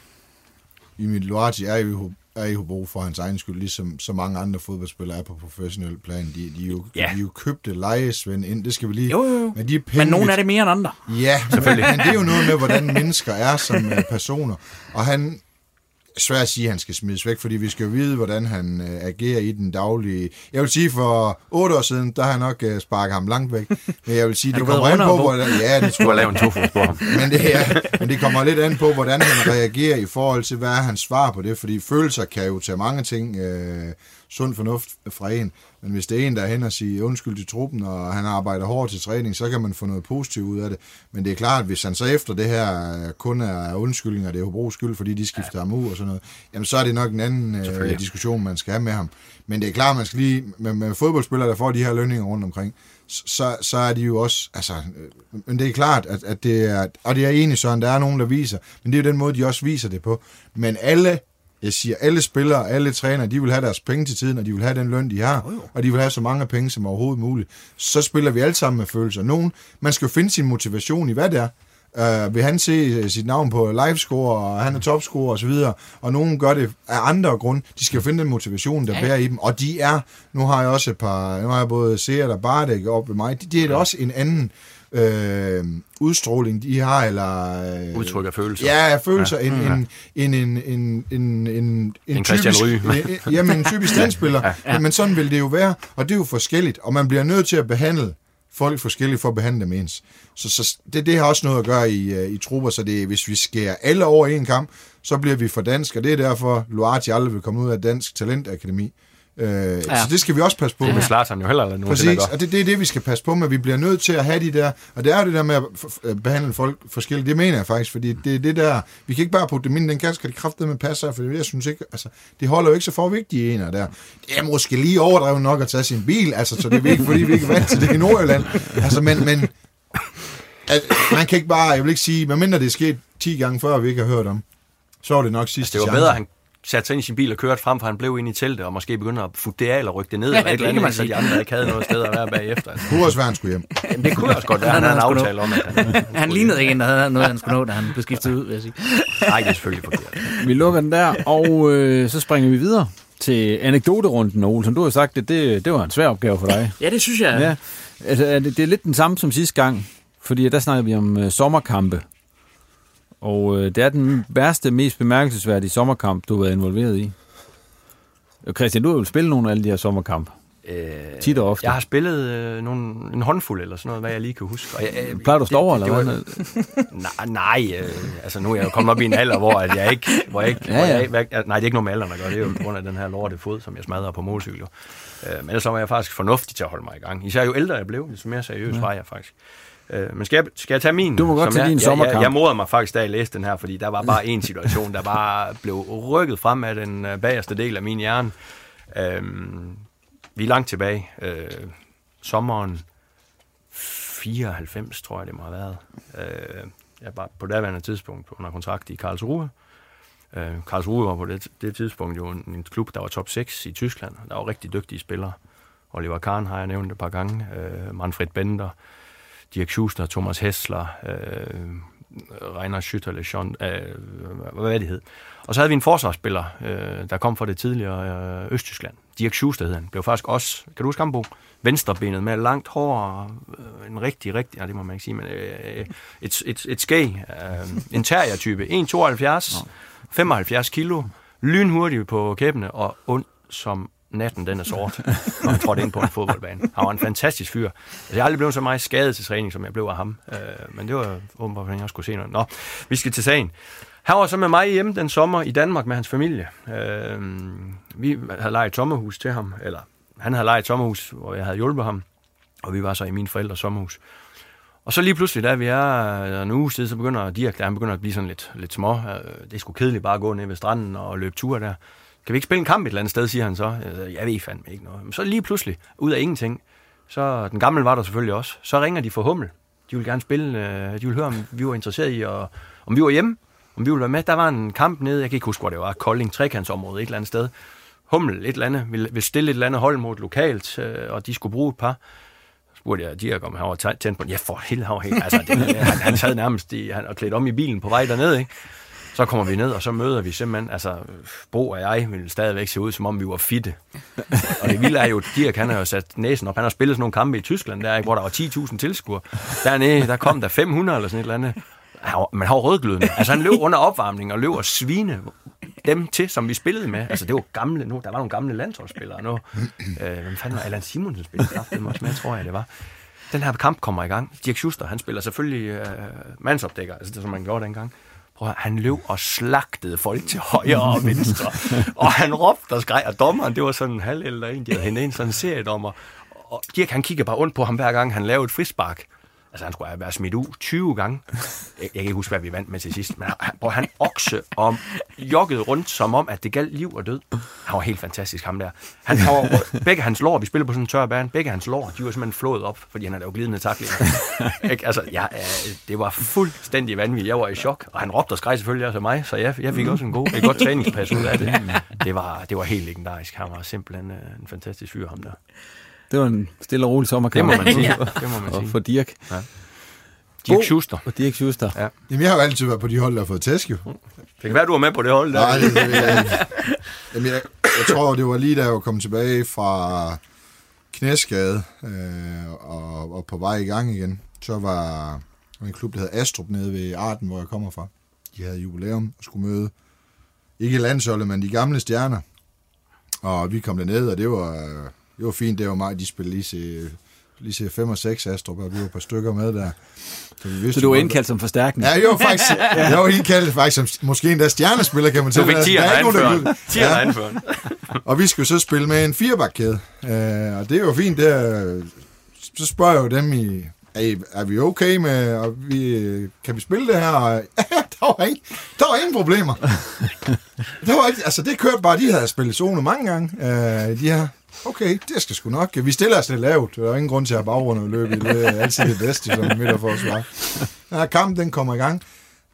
Emil Luati er jo er i Hobro for hans egen skyld, ligesom så mange andre fodboldspillere er på professionel plan. De, de, er, jo, Ja. de er jo købte lejesvend ind, det skal vi lige... Jo, jo, jo. Men, de penge, men nogen er det mere end andre. Ja, selvfølgelig. Men det er jo noget med, hvordan mennesker er som øh, personer. Og han svært at sige, at han skal smides væk, fordi vi skal jo vide, hvordan han øh, agerer i den daglige... Jeg vil sige, for otte år siden, der har jeg nok øh, sparket ham langt væk. Men jeg vil sige, det kommer an på, hvordan... Ja, det jeg. lavet en på ham. Men det, er, men det kommer lidt an på, hvordan han reagerer i forhold til, hvad er hans svar på det, fordi følelser kan jo tage mange ting, øh, sund fornuft fra en, men hvis det er en, der er hen og siger undskyld til truppen, og han arbejder hårdt til træning, så kan man få noget positivt ud af det. Men det er klart, at hvis han så efter det her kun er undskyldninger, det er Hobros skyld, fordi de skifter ja. ham ud og sådan noget, jamen så er det nok en anden øh, diskussion, man skal have med ham. Men det er klart, man skal lige, med, med fodboldspillere, der får de her lønninger rundt omkring, så, så er de jo også, altså, øh, men det er klart, at, at det er, og det er enig, Søren, der er nogen, der viser, men det er jo den måde, de også viser det på. Men alle, jeg siger, alle spillere, alle trænere, de vil have deres penge til tiden, og de vil have den løn, de har, og de vil have så mange penge som overhovedet muligt. Så spiller vi alle sammen med følelser. Nogen, man skal jo finde sin motivation i, hvad det er. Uh, vil han se øh, sit navn på livescore, og han er topscorer og så videre, og nogen gør det af andre grunde. De skal finde den motivation, der ja. bærer i dem, og de er, nu har jeg også et par, nu har jeg både Seat og Bardek op ved mig, de, de er da også en anden øh, udstråling, de har, eller... Øh, Udtryk af følelser. Ja, følelser, Ja. ja. en, en, en, en, en, en, en, typisk, en, en- jamen, en typisk standspiller, ja. ja. men sådan vil det jo være, og det er jo forskelligt, og man bliver nødt til at behandle folk forskelligt for at behandle dem ens. Så, så det, det har også noget at gøre i, øh, i trupper, så det, hvis vi skærer alle over i en kamp, så bliver vi for dansk, og det er derfor, Luati aldrig vil komme ud af Dansk Talentakademi. Øh, ja. Så det skal vi også passe på Det med. vil Zlatan jo heller aldrig nogensinde Præcis, og det, det er det, vi skal passe på med. Vi bliver nødt til at have de der, og det er jo det der med at behandle folk forskelligt. Det mener jeg faktisk, fordi det er det der, vi kan ikke bare putte dem ind i den kasse, skal de kraftedeme med passe, for jeg synes ikke, altså, det holder jo ikke så for vigtige ener der. Det er måske lige overdrevet nok at tage sin bil, altså, så det er ikke, fordi vi ikke er vant til det i Nordjylland. Altså, men, men at, man kan ikke bare, jeg vil ikke sige, medmindre det er sket 10 gange før, vi ikke har hørt om, så var det nok sidste Altså, det var bedre, han satte sig ind i sin bil og kørte frem, for han blev inde i teltet, og måske begyndte at fudere eller rykke det ned, Ja, eller et det eller andet, så de andre ikke havde noget sted at være bagefter. Altså. Det kunne også være, han skulle hjem. Jamen, det kunne også godt være, han havde en aftale om, at han... Han lignede ikke en, der havde noget, han skulle nå, da han blev skiftet ud, vil jeg sige. Nej, det er selvfølgelig forkert. Vi lukker den der, og øh, så springer vi videre til anekdoterunden, Olsen. Du har sagt, at det, det var en svær opgave for dig. Ja, det synes jeg. Ja, altså, det, det er lidt den samme som sidste gang, fordi der snakker vi om øh, sommerkampe. Og øh, det er den værste, mest bemærkelsesværdige sommerkamp, du har været involveret i. Og Christian, du har jo spillet nogle af alle de her sommerkampe. Øh, Tit og ofte. Jeg har spillet øh, nogle, en håndfuld eller sådan noget, hvad jeg lige kan huske. Og jeg, øh, Plejer du at stå over, eller hvad? nej, nej øh, altså nu er jeg jo kommet op i en alder, hvor at jeg ikke... Hvor jeg ikke Ja, hvor jeg, ja. ikke- hvad- nej, det er ikke noget med alderen at gøre, det er jo på grund af den her lorte fod, som jeg smadrer på motorcykel. Øh, men ellers så var jeg faktisk fornuftig til at holde mig i gang. Især jo ældre jeg blev, desto mere seriøs Ja. var jeg faktisk. Øh, men skal jeg, skal jeg tage min? Du må godt tage jeg, din jeg, sommerkamp. Jeg, jeg morede mig faktisk, da jeg læste den her, fordi der var bare en situation, der bare blev rykket frem af den øh, bagerste del af min hjerne. Øhm, vi er langt tilbage. Øh, sommeren 94, tror jeg, det må have været. Øh, jeg var på daværende tidspunkt under kontrakt i Karlsruhe. Øh, Karlsruhe var på det, det tidspunkt jo en, en klub, der var top 6 i Tyskland. Der var rigtig dygtige spillere. Oliver Kahn har jeg nævnt et par gange. Øh, Manfred Bender, Dirk Schuster, Thomas Hessler, øh, Reiner Schütterle, John, øh, hvad det hed. Og så havde vi en forsvarsspiller, øh, der kom fra det tidligere øh, Østtyskland. Dirk Schuster hed han. Blev faktisk også, kan du huske ham, Bo? Venstrebenet med langt hår, og, øh, en rigtig, rigtig, ja, det må man ikke sige, men øh, et, et, et skæg, øh, en terrier-type, 1,72, 75 kilo, lynhurtig på kæbene og ond som natten, den er sort, når han trådte ind på en fodboldbane. Han var en fantastisk fyr. Altså, jeg har aldrig blevet så meget skadet til træning, som jeg blev af ham. Øh, men det var åbenbart, hvordan jeg skulle se noget. Nå, vi skal til sagen. Han var så med mig hjemme den sommer i Danmark med hans familie. Øh, vi havde lejet sommerhus til ham, eller han havde lejet sommerhus, hvor jeg havde hjulpet ham, og vi var så i mine forældres sommerhus. Og så lige pludselig, da vi er en uge siden, så begynder Dirk, der, han begynder at blive sådan lidt, lidt små. Øh, det er sgu kedeligt bare at gå ned ved stranden og løbe ture der. Kan vi ikke spille en kamp et eller andet sted, siger han så. Jeg ved fandme ikke noget. Men så lige pludselig, ud af ingenting, så den gamle var der selvfølgelig også. Så ringer de for Hummel. De ville gerne spille, øh, de ville høre, om vi var interesseret i, og, om vi var hjemme, om vi ville være med. Der var en kamp nede, jeg kan ikke huske, hvor det var, Kolding, trekantsområde, et eller andet sted. Hummel, et eller andet, ville, ville stille et eller andet hold mod et lokalt, øh, og de skulle bruge et par spurgte jeg Dirk, om han var tændt på den. Ja, for helvede, han helt, altså, det, han, han sad nærmest i, han, og klædt om i bilen på vej dernede, ikke? Så kommer vi ned, og så møder vi simpelthen, altså, Bo og jeg ville stadigvæk se ud, som om vi var fitte. Og det vilde er jo, Dirk, han har jo sat næsen op. Han har spillet sådan nogle kampe i Tyskland, der, ikke, hvor der var 10.000 tilskuere. Dernede, der kom der 500 eller sådan et eller andet. Men han var rødglødende. Altså, han løb under opvarmning og løb og svine dem til, som vi spillede med. Altså, det var gamle nu. Der var nogle gamle landsholdsspillere nu. Øh, hvem fanden var Allan Simonsen spillede kraftigt også med, tror jeg, det var. Den her kamp kommer i gang. Dirk Schuster, han spiller selvfølgelig øh, mandsopdækker, altså det, som man gjorde dengang. Prøv han løb og slagtede folk til højre og venstre. og han råbte og skreg, og dommeren, det var sådan en halv eller en, de havde hentet ind, sådan en seriedommer. Og Dirk, han kigger bare ondt på ham hver gang, han lavede et frispark. Altså, han skulle have været smidt ud 20 gange. Jeg, jeg kan ikke huske, hvad vi vandt med til sidst, men han, prøv, han okse og joggede rundt, som om, at det galt liv og død. Han var helt fantastisk, ham der. Han, han var, begge hans lår, vi spillede på sådan en tør bane, begge hans lår, de var simpelthen flået op, fordi han havde lavet glidende taklinger. Altså, ja, det var fuldstændig vanvittigt. Jeg var i chok, og han råbte og skreg selvfølgelig også af mig, så jeg, jeg fik også en god, et godt træningspas ud af det. Det var, det var helt legendarisk. Han var simpelthen øh, en fantastisk fyr, ham der. Det var en stille og rolig sommerkamp. Det må man sige. Det må man og sige. for Dirk. Ja. Dirk Schuster. Og Dirk Schuster. Ja. Jamen, jeg har jo altid været på de hold, der har fået tæsk, jo. Det kan være, du var med på det hold der. Nej, det, det, jeg, jamen, jeg, jeg tror, det var lige da jeg var kommet tilbage fra knæskade øh, og, og på vej i gang igen. Så var en klub, der hed Astrup nede ved Arden, hvor jeg kommer fra. De havde jubilæum og skulle møde, ikke landsholdet, men de gamle stjerner. Og vi kom derned, og det var, det var fint. Det var meget, de spillede lige se, lige se 5 og 6 Astrup, og vi var et par stykker med der. Så, vi vidste Så du var jo, indkaldt som forstærkning? Ja, jeg var faktisk, jeg var indkaldt faktisk som måske endda stjernespiller, kan man Du sige. fik tieren af anføreren. Tieren af anføreren. Og vi skulle så spille med en firebakkæde. Øh, og det er jo fint, det er, så spørger jeg jo dem i, er, er vi okay med, og vi, kan vi spille det her? Og, ja, der var, ingen, der var ingen problemer. der var ikke, altså det kørte bare, de havde spillet zone mange gange. Øh, de her, okay, det skal sgu nok. Vi stiller os lidt lavt. Der er ingen grund til at have bagrunde og løbe i det. er altid det bedste som midterforsvar. Ja, kampen den kommer i gang.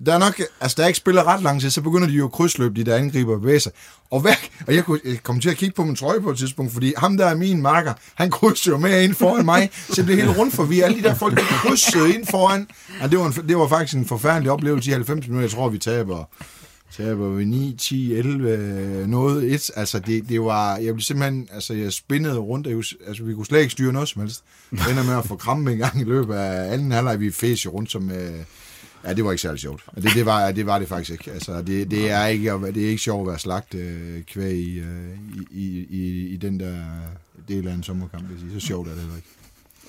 Der er nok, altså der er ikke spillet ret lang tid, så begynder de jo at krydsløbe, de der angriber bevæge sig. Og, hvad, og jeg, kunne, komme til at kigge på min trøje på et tidspunkt, fordi ham der er min marker, han krydser jo med ind foran mig, så det blev helt rundt for vi alle de der folk, der krydsede ind foran. Og det var, en, det var faktisk en forfærdelig oplevelse i 90 minutter. Jeg tror, vi taber taber vi 9, 10, 11, noget et. Altså, det, det var, jeg blev simpelthen, altså, jeg spændede rundt, jeg, altså, vi kunne slet ikke styre noget som helst. Jeg ender med at få krampe en gang i løbet af anden halvleg, vi fæs jo rundt som, øh, Ja, det var ikke særlig sjovt. Det, det, var, det var det faktisk ikke. Altså, det, det, er ikke det er ikke sjovt at være slagt øh, kvæg i, øh, i, i, i den der del af en sommerkamp. Vil sige. Så sjovt er det heller ikke.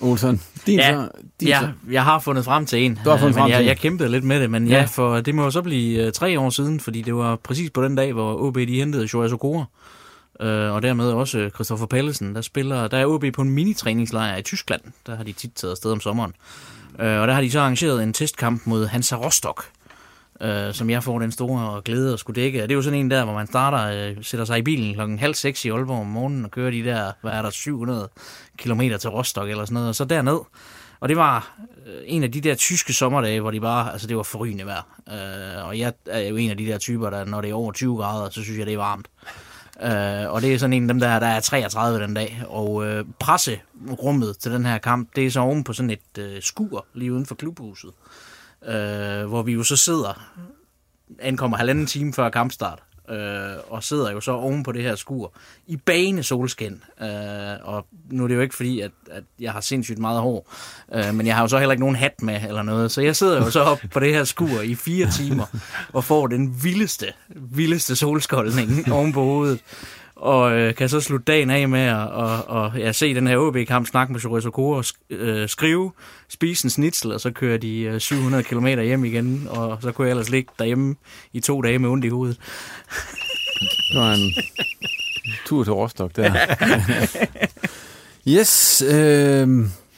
Olsen, din ja, så, din ja, så. jeg har fundet frem til en. Du har fundet øh, frem men til jeg, jeg kæmpede lidt med det, men ja. Ja. for det må jo så blive øh, tre år siden, fordi det var præcis på den dag, hvor OB de hentede Joas Okora. Øh, og dermed også Christoffer Pallesen, der spiller, der er OB på en mini-træningslejr i Tyskland. Der har de tit taget afsted om sommeren. Øh, og der har de så arrangeret en testkamp mod Hansa Rostock, øh, som jeg får den store glæde at skulle dække. Og det er jo sådan en der, hvor man starter, øh, sætter sig i bilen klokken halv seks i Aalborg om morgenen og kører de der, hvad er der, 700 km til Rostock eller sådan noget, og så derned. Og det var øh, en af de der tyske sommerdage, hvor de bare, altså det var forrygende vejr. Øh, og jeg er jo en af de der typer, der når det er over 20 grader, så synes jeg, det er varmt. Øh, og det er sådan en af dem der, der er 33 den dag. Og øh, presserummet til den her kamp, det er så oven på sådan et øh, skur lige uden for klubhuset. Øh, øh, hvor vi jo så sidder, ankommer halvanden time før kampstart, øh, og sidder jo så oven på det her skur i bane solskin. Øh, og nu er det jo ikke fordi, at, at jeg har sindssygt meget hår, øh, men jeg har jo så heller ikke nogen hat med eller noget, så jeg sidder jo så op på det her skur i fire timer og får den vildeste, vildeste solskoldning oven på hovedet. Og øh, kan så slutte dagen af med at og, og, ja, se den her OB-kamp, snakke med Joris Okoro, sk- øh, skrive, spise en snitsel, og så kører de øh, 700 km hjem igen, og så kunne jeg ellers ligge derhjemme i to dage med ondt i hovedet. Det var en tur til Rostock der. yes, øh,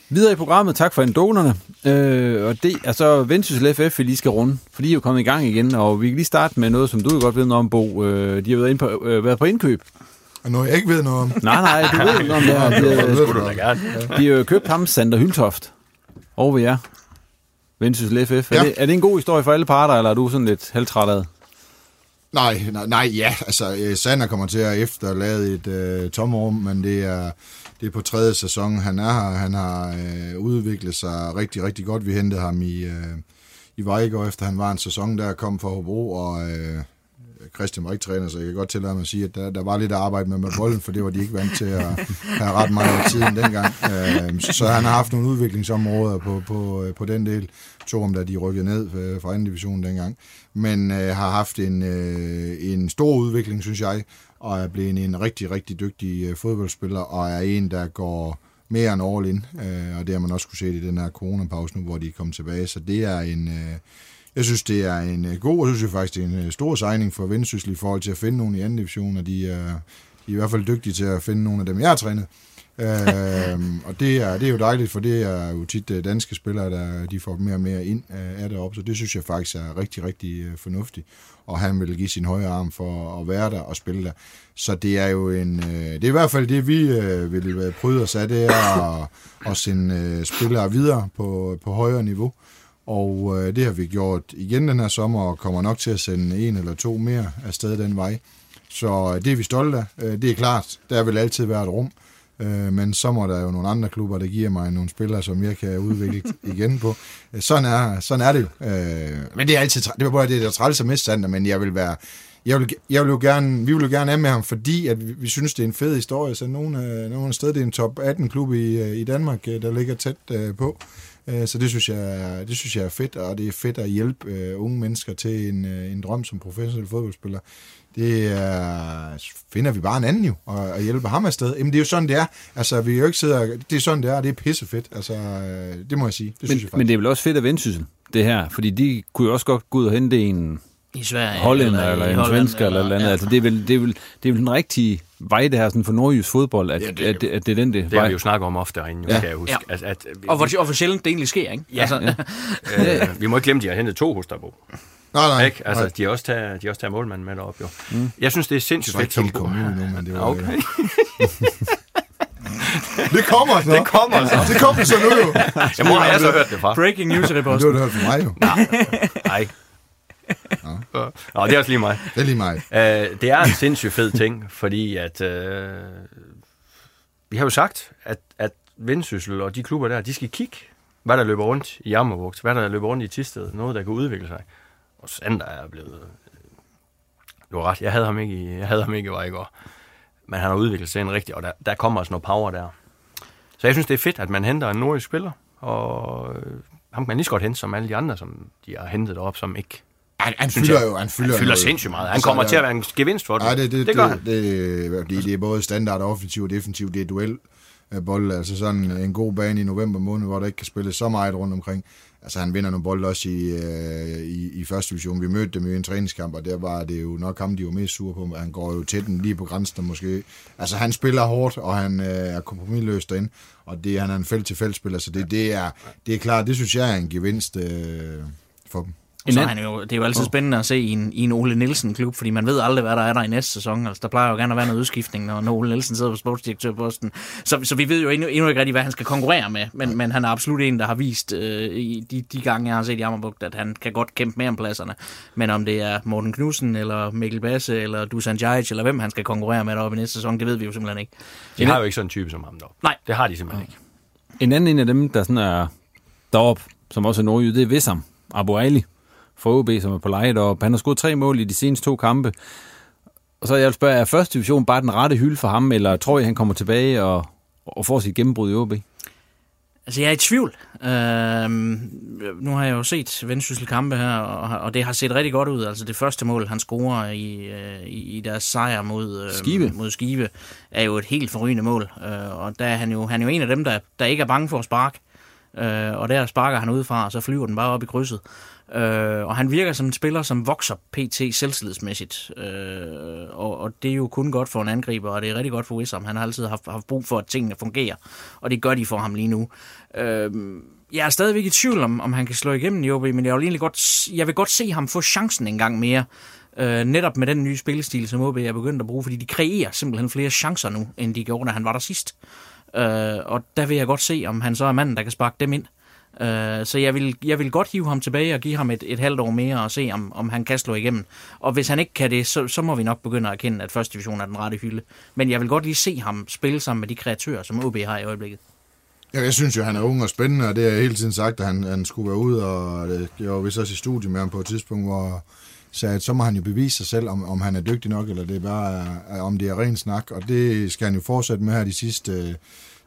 videre i programmet. Tak for endonerne. Øh, og det er så Vendsyssel FF, vi lige skal runde, for de er jo kommet i gang igen, og vi kan lige starte med noget, som du jo godt ved noget om, Bo. Øh, de har været, inde på, øh, været på indkøb. Og noget, jeg ikke ved noget om. Nej, nej, du ved ikke noget om det her. De, Det har- skulle du da gerne. de har jo købt ham, Sander Hyltoft, over ved jer. Vendsyssel FF. Er, Ja. det, er det en god historie for alle parter, eller er du sådan lidt halvtræt af? Nej, nej, nej, ja, altså øh, Sander kommer til at efterlade et øh, tomrum, men det er, det er på tredje sæson, han er her. Han har øh, udviklet sig rigtig, rigtig godt. Vi hentede ham i, øh, i Vejgaard, efter han var en sæson, der kom fra Hobro, og øh, Christian var ikke træner, så jeg kan godt tillade mig at sige, at der, der var lidt at arbejde med med bolden, for det var de ikke vant til at have ret meget af tiden dengang. Øh, så, så han har haft nogle udviklingsområder på, på, øh, på den del. To om, da de rykkede ned øh, fra anden division dengang. Men øh, har haft en, øh, en stor udvikling, synes jeg, og er blevet en rigtig, rigtig dygtig øh, fodboldspiller, og er en, der går mere end all in, øh, og det har man også kunne se i den her coronapause nu, hvor de er kommet tilbage. Så det er en... Øh, jeg synes, det er en øh, god, og jeg synes faktisk, det er en øh, stor signing for Vendsyssel i forhold til at finde nogen i anden division, og de er, de er i hvert fald dygtige til at finde nogle af dem, jeg har trænet. øhm, og det er, det er jo dejligt, for det er jo tit øh, danske spillere, der de får mere og mere ind af deroppe, så det synes jeg faktisk er rigtig, rigtig fornuftigt. Og han vil give sin højre arm for at være der og spille der. Så det er jo en, øh, det er i hvert fald det, vi øh, vil prøve os af, det er at, at sende øh, spillere videre på, på højere niveau. Og øh, det har vi gjort igen den her sommer, og kommer nok til at sende en eller to mere afsted den vej. Så øh, det er vi stolte af. Øh, det er klart, der vil altid være et rum. Øh, men så må der jo nogle andre klubber, der giver mig nogle spillere, som jeg kan udvikle igen på. Øh, sådan er, sådan er det jo. Øh, men det er altid, det var bare det, der træls at miste men jeg vil være, jeg vil, jeg vil jo gerne, vi vil jo gerne af med ham, fordi at vi, vi synes, det er en fed historie. Så nogen, øh, sted, det er en top 18 klub i, øh, i Danmark, øh, der ligger tæt øh, på. Øh, Så det synes, jeg, er- det synes jeg er fedt, og det er fedt at hjælpe øh, unge mennesker til en, øh, en drøm som professionel fodboldspiller. Det er, finder vi bare en anden jo, og, og hjælpe ham afsted. Jamen det er jo sådan, det er. Altså, vi er jo ikke sidder, det er sådan, det er, og det er pissefedt. Altså, det må jeg sige. Det Men, synes jeg faktisk. men det er vel også fedt at Vendsyssel, det her, fordi de kunne jo også godt gå ud og hente en I Sverige. hollænder eller, eller en svensker eller, eller andet. ja. Altså, det, er vel, det, er vel, det er vel den rigtige vej, det her sådan for nordjysk fodbold, at, Ja, ja, det at, det, at det er den det, Det vej. har vi jo snakket om ofte herinde, jo, Ja. skal jeg huske. Ja. At, at, Og hvor, og hvor sjældent det egentlig sker, ikke? Ja. Altså, øh, vi må ikke glemme, at de har hentet to hos Derbo. Nej, nej. Ikke? Altså, nej. de har også taget, de har også taget målmanden med derop, jo. Mm. Jeg synes, det er sindssygt Det var fedt ikke helt kommet nu, men det var... Okay. Det kommer så. Det kommer så. Det kommer så nu jo. Jeg må have så hørt det fra. breaking news i Det reposten. var det hørt fra mig jo. Nej. Nå, det er også lige mig. Det er lige mig. Uh, det er en sindssygt fed ting, fordi at uh, vi har jo sagt, at, at Vendsyssel og de klubber der, de skal kigge, hvad der løber rundt i Jammerbugt, hvad der løber rundt i Tisted, noget der kan udvikle sig. Og Sander er blevet... Du har ret, jeg havde ham ikke i, jeg havde ham ikke i Vejgaard. Men han har udviklet sig en rigtig, og der, der kommer også noget power der. Så jeg synes, det er fedt, at man henter en nordisk spiller, og øh, ham kan man lige så godt hente som alle de andre, som de har hentet op, som ikke Han, han fylder jeg. jo han fylder, Han fylder noget. sindssygt meget. Han Altså, kommer der- til at være en gevinst for det. Nej, det, det, det gør han. Det, det, det, det er både standard offensiv og defensiv. Det er duel øh, bold, altså sådan en god bane i november måned, hvor der ikke kan spille så meget rundt omkring. Altså han vinder nogle bolde også i, øh, i, i første division. Vi mødte dem i en træningskamp, og der var det jo nok ham, de var mest sure på. Han går jo til den lige på grænsen måske. Altså han spiller hårdt, og han øh, er kompromisløs derinde, og det, han er en felt-til-felt-spiller, så det, det, er, det er klart, det synes jeg er en gevinst øh, for dem. Og så han jo, det er jo altid spændende at se i en, i en Ole Nielsen-klub, fordi man ved aldrig, hvad der er der i næste sæson. Altså, der plejer jo gerne at være noget udskiftning, når, når Ole Nielsen sidder på sportsdirektørposten. Så, så vi ved jo endnu, endnu ikke rigtig, hvad han skal konkurrere med, men, men han er absolut en, der har vist øh, i de, de gange, jeg har set i Ammerbugt, at han kan godt kæmpe mere om pladserne. Men om det er Morten Knudsen, eller Mikkel Basse, eller Dusan Djajic, eller hvem han skal konkurrere med deroppe i næste sæson, det ved vi jo simpelthen ikke. De har jo ikke sådan en type som ham dog. Nej. Det har de simpelthen ikke. En anden en af dem, der sådan er deroppe, som også er nordjyd, det er Vissam Abu Ali fra OB, som er på leje deroppe. Han har scoret tre mål i de seneste to kampe. Og så jeg vil spørge, er første division bare den rette hylde for ham, eller tror I, han kommer tilbage og, og får sit gennembrud i OB? Altså, jeg er i tvivl. Øhm, nu har jeg jo set Vendsyssel kampe her, og, og det har set rigtig godt ud. Altså, det første mål, han scorer i, øh, i, i deres sejr mod, øh, Skive. mod Skive, er jo et helt forrygende mål. Øh, og der er han, jo, han er jo en af dem, der, der ikke er bange for at sparke. Øh, og der sparker han udefra, og så flyver den bare op i krydset. Øh, og han virker som en spiller, som vokser pt. selvtillidsmæssigt. Øh, og, og det er jo kun godt for en angriber, og det er rigtig godt for Wissam. Han har altid haft, haft brug for, at tingene fungerer, og det gør de for ham lige nu. Øh, jeg er stadigvæk i tvivl om, om han kan slå igennem i OB, men jeg vil egentlig godt, jeg vil godt se ham få chancen en gang mere. Øh, netop med den nye spillestil, som OB er begyndt at bruge, fordi de kreerer simpelthen flere chancer nu, end de gjorde, da han var der sidst. Øh, og der vil jeg godt se, om han så er manden, der kan sparke dem ind. Øh, Øh, så jeg vil, jeg vil godt hive ham tilbage og give ham et, et halvt år mere og se, om, om han kan slå igennem. Og hvis han ikke kan det, så, så må vi nok begynde at erkende, at første division er den rette hylde. Men jeg vil godt lige se ham spille sammen med de kreatører, som OB har i øjeblikket. Ja, jeg synes jo, han er ung og spændende, og det har jeg hele tiden sagt, at han, han skulle være ude, og det, gjorde vi så også i studiet med ham på et tidspunkt, hvor sagde, at så må han jo bevise sig selv, om, om han er dygtig nok, eller det er bare, om det er ren snak, og det skal han jo fortsætte med her de sidste øh,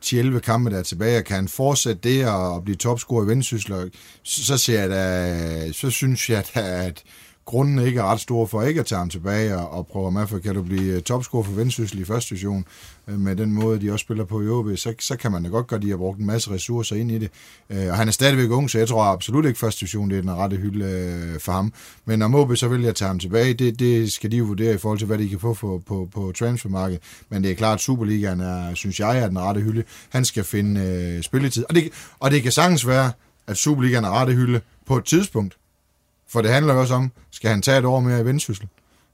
10-11 kampe, der er tilbage, og kan han fortsætte det og, og blive topscorer i vendsyssel, så, ser jeg da, så synes jeg da, at grunden ikke er ret stor for ikke at tage ham tilbage og, og prøve ham af, for kan du blive øh, topscorer for Vendsyssel i første division øh, med den måde, de også spiller på i OB, så, så kan man da godt gøre, at de har brugt en masse ressourcer ind i det. Øh, og han er stadigvæk ung, så jeg tror absolut ikke første division, det er den rette hylde øh, for ham. Men om OB så vil jeg tage ham tilbage, det, det skal de jo vurdere i forhold til, hvad de kan få på, på, på transfermarkedet. Men det er klart, at Superligaen er, synes jeg, er den rette hylde. Han skal finde øh, spilletid. Og det, og det kan sagtens være, at Superligaen er rette hylde på et tidspunkt. For det handler jo også om, skal han tage et år mere i vendsyssel?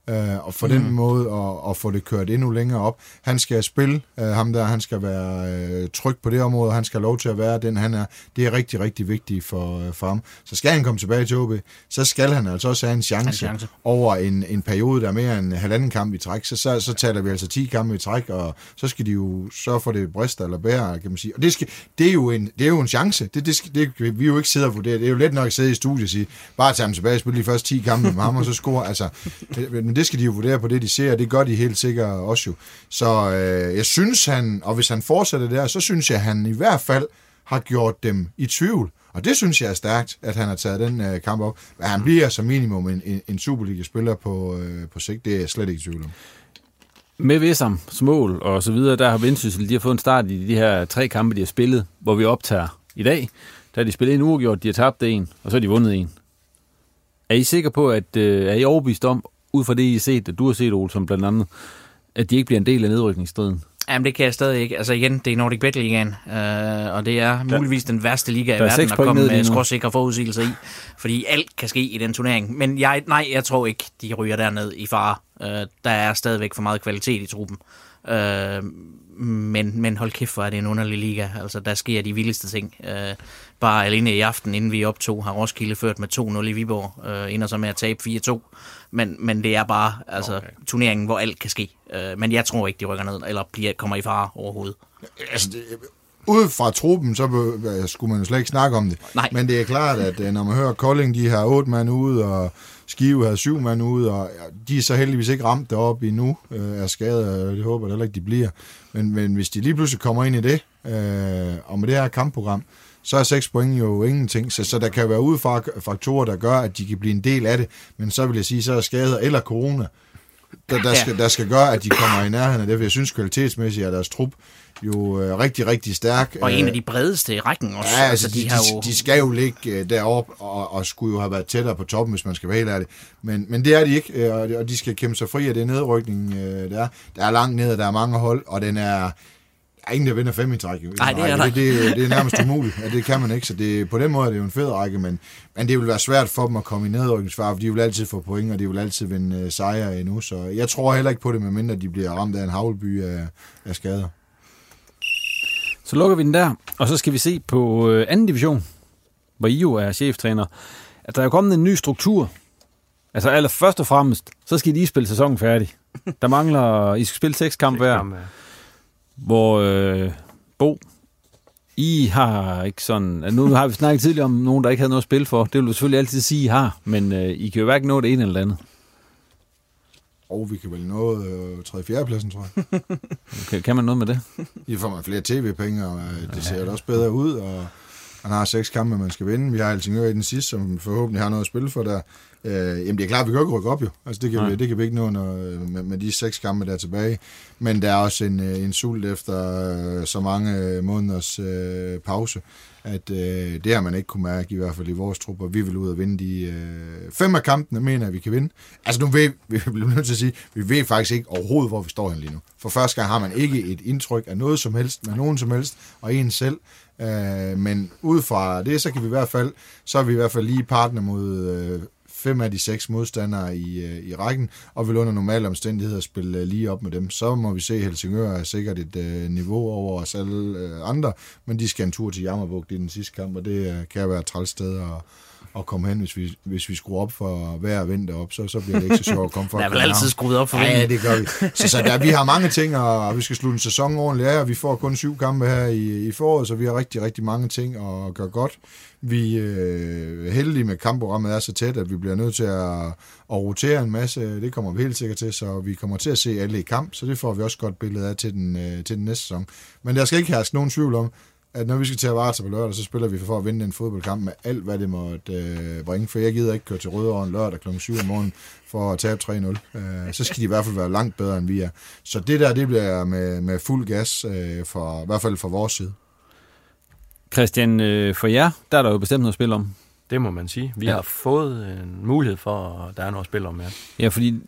Øh, og for mm. den måde at, at få det kørt endnu længere op. Han skal spille, øh, ham der, han skal være øh, tryg på det område, og han skal have lov til at være den, han er. Det er rigtig, rigtig vigtigt for, øh, for ham. Så skal han komme tilbage til OB, så skal han altså også have en chance, En chance. over en, en periode, der er mere end halvanden kamp i træk. Så, så, så taler vi altså 10 kampe i træk, og så skal de jo sørge for, det brister eller bærer, kan man sige. Og det, skal, det, er, jo en, det er jo en chance. Det, det, skal, det vi jo ikke sidde og vurdere. Det er jo let nok at sidde i studiet og sige, bare tage ham tilbage og spille de første 10 kampe med ham, og så score. Altså, det- men det skal de jo vurdere på det, de ser, og det gør de helt sikkert også jo. Så øh, jeg synes han, og hvis han fortsætter der, så synes jeg, han i hvert fald har gjort dem i tvivl. Og det synes jeg er stærkt, at han har taget den øh, kamp op. Men han bliver som minimum en, en, en Superliga-spiller på, øh, på sigt. Det er jeg slet ikke i tvivl om. Med Vissam, mål og så videre, der har Vendsyssel, de har fået en start i de her tre kampe, de har spillet, hvor vi optager i dag. Der har de spillet en uafgjort, de har tabt en, og så har de vundet en. Er I sikre på, at øh, er I overbevist om, ud fra det, I har set, at du har set, Olsen, blandt andet, at de ikke bliver en del af nedrykningsstriden? Jamen, det kan jeg stadig ikke. Altså igen, det er Nordic Bet Ligaen, øh, og det er muligvis den værste liga i er verden at komme med skråsikre forudsigelser i, fordi alt kan ske i den turnering. Men jeg, nej, jeg tror ikke, de ryger derned i fare. Øh, der er stadigvæk for meget kvalitet i truppen. Øh, men, men hold kæft, hvor er det en underlig liga. Altså, der sker de vildeste ting. Øh, bare alene i aften, inden vi optog, har Roskilde ført med 2-0 i Viborg, øh, ender så med at tabe 4-2. Men, men det er bare altså, okay. turneringen, hvor alt kan ske. Øh, men jeg tror ikke, de rykker ned, eller bliver, kommer i fare overhovedet. Altså, det, ud fra truppen, så be- skulle man jo slet ikke snakke om det. Nej. Men det er klart, at øh, når man hører Kolding, de har otte mand ude, og Skive har syv mand ude, og de er så heldigvis ikke ramt deroppe endnu, øh, er skadet, og det håber jeg heller ikke, de bliver. Men, men hvis de lige pludselig kommer ind i det, øh, og med det her kampprogram, så er 6 point jo ingenting. Så, så der kan være udefra faktorer, der gør, at de kan blive en del af det. Men så vil jeg sige, så er skader eller corona, der, der, skal, der skal gøre, at de kommer i nærheden af det. For jeg synes kvalitetsmæssigt, at deres trup jo øh, rigtig, rigtig stærk. Og en af de bredeste i rækken også. Ja, altså, de, de, har jo... de skal jo ligge øh, deroppe og, og skulle jo have været tættere på toppen, hvis man skal være helt ærlig. Men, men det er de ikke, øh, og de skal kæmpe sig fri af det nedrykning, øh, der er. Der er langt ned, der er mange hold, og den er er ingen, der vinder fem i træk. Nej, det er der. Det, det, det er nærmest umuligt. Ja, det kan man ikke, så det, på den måde er det jo en fed række, men, men det vil være svært for dem at komme i nedrykningsfare, for de vil altid få point, og de vil altid vinde uh, sejre endnu, så jeg tror heller ikke på det, medmindre de bliver ramt af en havlby af, af skader. Så lukker vi den der, og så skal vi se på øh, anden division, hvor I jo er cheftræner, at der er kommet en ny struktur. Altså aller først og fremmest, så skal I lige spille sæsonen færdig. Der mangler, I skal spille seks kampe hver, hvor øh, Bo, I har ikke sådan... Nu har vi snakket tidligere om nogen, der ikke havde noget at spille for. Det vil du selvfølgelig altid sige, I har, men øh, I kan jo hverken nå det ene eller det andet. Og vi kan vel nå øh, 3. 4. pladsen, tror jeg. okay, kan man noget med det? I får man flere tv-penge, og øh, det ser ja. også bedre ud, og han har seks kampe, man skal vinde. Vi har Helsingør i den sidste, som forhåbentlig har noget at spille for der. Øh, jamen det er klart, vi kan ikke rykke op jo. Altså det kan, vi, det kan vi ikke nå når, med, med de seks kampe der er tilbage. Men der er også en, øh, en sult efter øh, så mange måneders øh, pause, at øh, det har man ikke kunne mærke, i hvert fald i vores trupper. Vi vil ud og vinde de øh, fem af kampene, mener at vi kan vinde. Altså nu ved vi bliver nødt til at sige, vi ved faktisk ikke overhovedet, hvor vi står hen lige nu. For første gang har man ikke et indtryk af noget som helst, med nogen som helst, og en selv. Øh, men ud fra det, så kan vi i hvert fald, så er vi i hvert fald lige partner mod øh, fem af de seks modstandere i, øh, i rækken, og vil under normale omstændigheder spille øh, lige op med dem. Så må vi se, at Helsingør er sikkert et øh, niveau over os alle øh, andre, men de skal en tur til Jammerbugt i den sidste kamp, og det øh, kan være et træls sted at, at komme hen, hvis vi, hvis vi skruer op for hver vind op, så, så bliver det ikke så sjovt at komme for. Der er vel altid skruet op for Ja, ja, det gør vi. Så, så der, vi har mange ting, og vi skal slutte en sæson ordentligt af, og vi får kun syv kampe her i, i foråret, så vi har rigtig, rigtig mange ting at gøre godt. Vi øh, er heldige med kampprogrammet er så tæt, at vi bliver nødt til at, at rotere en masse. Det kommer vi helt sikkert til, så vi kommer til at se alle i kamp, så det får vi også godt billede af til den, øh, til den næste sæson. Men der skal ikke herske nogen tvivl om, at når vi skal til at vare på lørdag, så spiller vi for at vinde en fodboldkamp med alt, hvad det måtte øh, bringe. For jeg gider ikke køre til Rødovre lørdag kl. 7 om morgenen for at tabe 3-0. Øh, så skal de i hvert fald være langt bedre, end vi er. Så det der, det bliver med, med fuld gas, øh, for, i hvert fald fra vores side. Christian, øh, for jer, der er der jo bestemt noget at spille om. Det må man sige. Vi ja. har fået en mulighed for, at der er noget at spille om, ja. Ja, fordi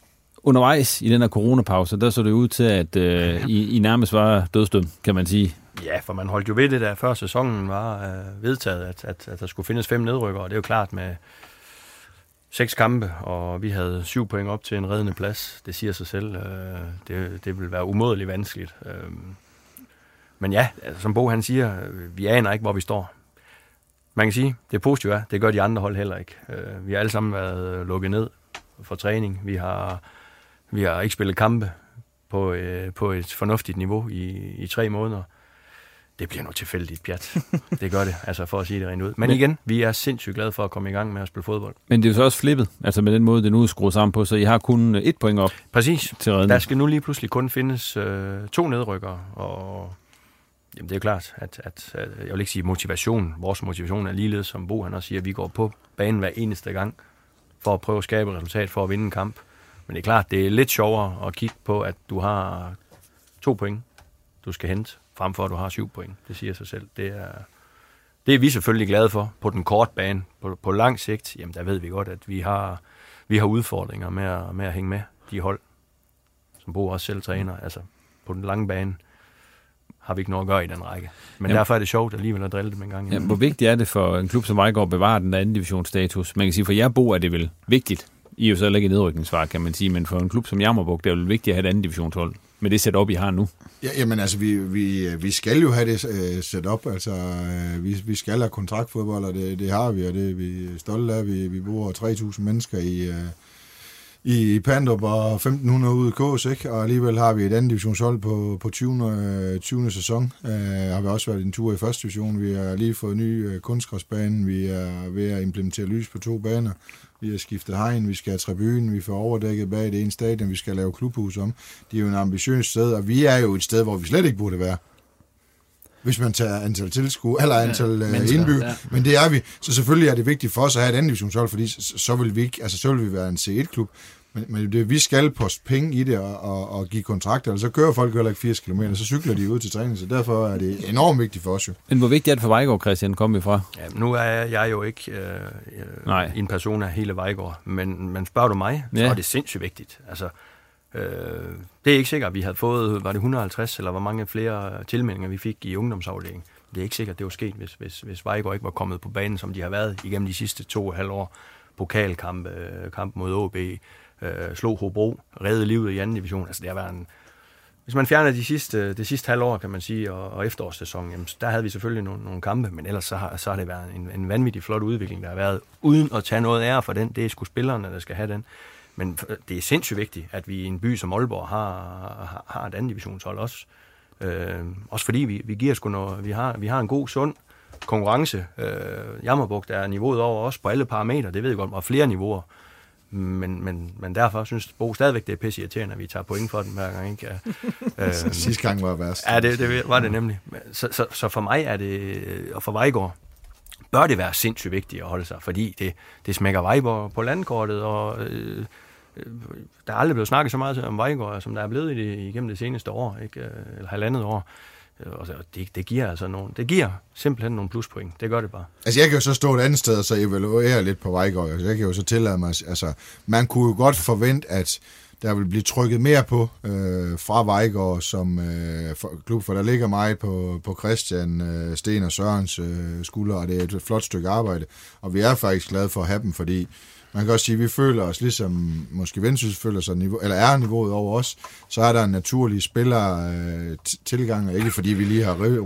undervejs i den her coronapause, der så det ud til, at øh, I, I nærmest var dødstøm, kan man sige. Ja, for man holdt jo ved det der, før sæsonen var øh, vedtaget, at, at, at der skulle findes fem nedrykker, og det er jo klart med seks kampe, og vi havde syv point op til en reddende plads. Det siger sig selv. Øh, det, det vil være umådeligt vanskeligt. Øh, men ja, altså, som Bo han siger, vi aner ikke, hvor vi står. Man kan sige, det positive er, det gør de andre hold heller ikke. Øh, vi har alle sammen været lukket ned for træning. Vi har, vi har ikke spillet kampe på, øh, på et fornuftigt niveau i, i tre måneder. Det bliver noget tilfældigt pjat. Det gør det, altså for at sige det rent ud. Men igen, vi er sindssygt glade for at komme i gang med at spille fodbold. Men det er jo så også flippet, altså med den måde, det nu er skruet sammen på, så I har kun et point op Præcis. til redning. Der skal nu lige pludselig kun findes øh, to nedrykkere, og Jamen det er jo klart, at, at, at jeg vil ikke sige motivation. Vores motivation er ligeledes, som Bo han også siger, at vi går på banen hver eneste gang for at prøve at skabe et resultat for at vinde en kamp. Men det er klart, det er lidt sjovere at kigge på, at du har to point, du skal hente, frem for at du har syv point. Det siger sig selv. Det er, det er vi selvfølgelig glade for på den korte bane. På, på lang sigt, jamen der ved vi godt, at vi har, vi har udfordringer med at, med at hænge med de hold, som Bo også selv træner. Altså på den lange bane, har vi ikke noget at gøre i den række. Men Jamen. derfor er det sjovt alligevel at drille dem en gang Jamen, hvor vigtigt er det for en klub som Vejgaard at bevare den anden divisionsstatus? Man kan sige, for jer bo er det vel vigtigt. I er jo så heller ikke i nedrykningsfar, kan man sige, men for en klub som Jammerburg, det er jo vigtigt at have et andet divisionshold med det setup, I har nu. Ja, jamen altså, vi, vi, øh, vi skal jo have det uh, setup, altså uh, vi, vi skal have kontraktfodbold, og det, det har vi, og det er vi stolte af. Vi, vi bor 3.000 mennesker i, uh, i Pandrup og 1500 ude i Kås, ikke? og alligevel har vi et andet divisionshold på, på 20. 20. sæson. Uh, har vi også været en tur i første division. Vi har lige fået ny uh, kunstgræsbane. Vi er ved at implementere lys på to baner. Vi har skiftet hegn, vi skal have tribunen, vi får overdækket bag det ene stadion, vi skal lave klubhus om. Det er jo en ambitiøs sted, og vi er jo et sted, hvor vi slet ikke burde være hvis man tager antal tilskuere, eller antal ja, mennesker, indbyg, ja. men det er vi. Så selvfølgelig er det vigtigt for os at have et andet divisionshold, fordi så, så vil vi ikke, altså så vil vi være en C1-klub, men, men det, vi skal poste penge i det og, og, og give kontrakter, eller så kører folk heller ikke 80 km, så cykler de ud til træning, så derfor er det enormt vigtigt for os jo. Men hvor vigtigt er det for Vejgaard, Christian, kom vi fra? Ja, nu er jeg jo ikke øh, øh, Nej. en person af hele Vejgaard, men, men spørger du mig, så Ja. er det sindssygt vigtigt. Altså, øh, det er ikke sikkert, at vi havde fået, var det 150, eller hvor mange flere tilmeldinger vi fik i ungdomsafdelingen. Det er ikke sikkert, at det var sket, hvis, hvis, hvis Vejgaard ikke var kommet på banen, som de har været igennem de sidste to og et halvt år. Pokalkamp, øh, kamp mod AB, øh, slog Hobro, redde livet i anden division. Altså, det har været en, hvis man fjerner de sidste, det sidste halvår, kan man sige, og, og efterårssæsonen, jamen, der havde vi selvfølgelig nogle, nogle kampe, men ellers så har, så har det været en, en vanvittig flot udvikling, der har været, uden at tage noget ære for den. Det er sgu spillerne, der skal have den. Men det er sindssygt vigtigt, at vi i en by som Aalborg har, har, et andet divisionshold også. Øh, også fordi vi, vi giver sgu noget, vi har, vi har en god, sund konkurrence. Øh, Jammerbugt er niveauet over os på alle parametre, det ved jeg godt, og flere niveauer. Men, men, men derfor synes Bo stadigvæk, det er pisse irriterende, at vi tager point for den hver gang. Ikke? Øh, Sidste gang var værst. Ja, det, det var det nemlig. Så, så, så for mig er det, og for Vejgaard, bør det være sindssygt vigtigt at holde sig, fordi det, det smækker Vejgaard på landkortet, og øh, Øh, der er aldrig blevet snakket så meget om Vejgaard, som der er blevet i det, igennem det seneste år, ikke? Øh, eller halvandet år. Øh, og det, det giver altså nogle, det giver simpelthen nogle pluspoint. Det gør det bare. Altså, jeg kan jo så stå et andet sted og så evaluere lidt på Vejgaard. Altså, jeg kan jo så tillade mig, altså, man kunne jo godt forvente, at der vil blive trykket mere på øh, fra Vejgaard som øh, for, klub, for der ligger meget på, på Christian, øh, Sten og Sørens øh, skuldre, og det er et flot stykke arbejde. Og vi er faktisk glade for at have dem, fordi man kan også sige, at vi føler os ligesom, måske Vendsyssel føler sig, niveau, eller er niveauet over os, så er der en naturlig spiller-tilgang, øh, ikke fordi vi lige har ri-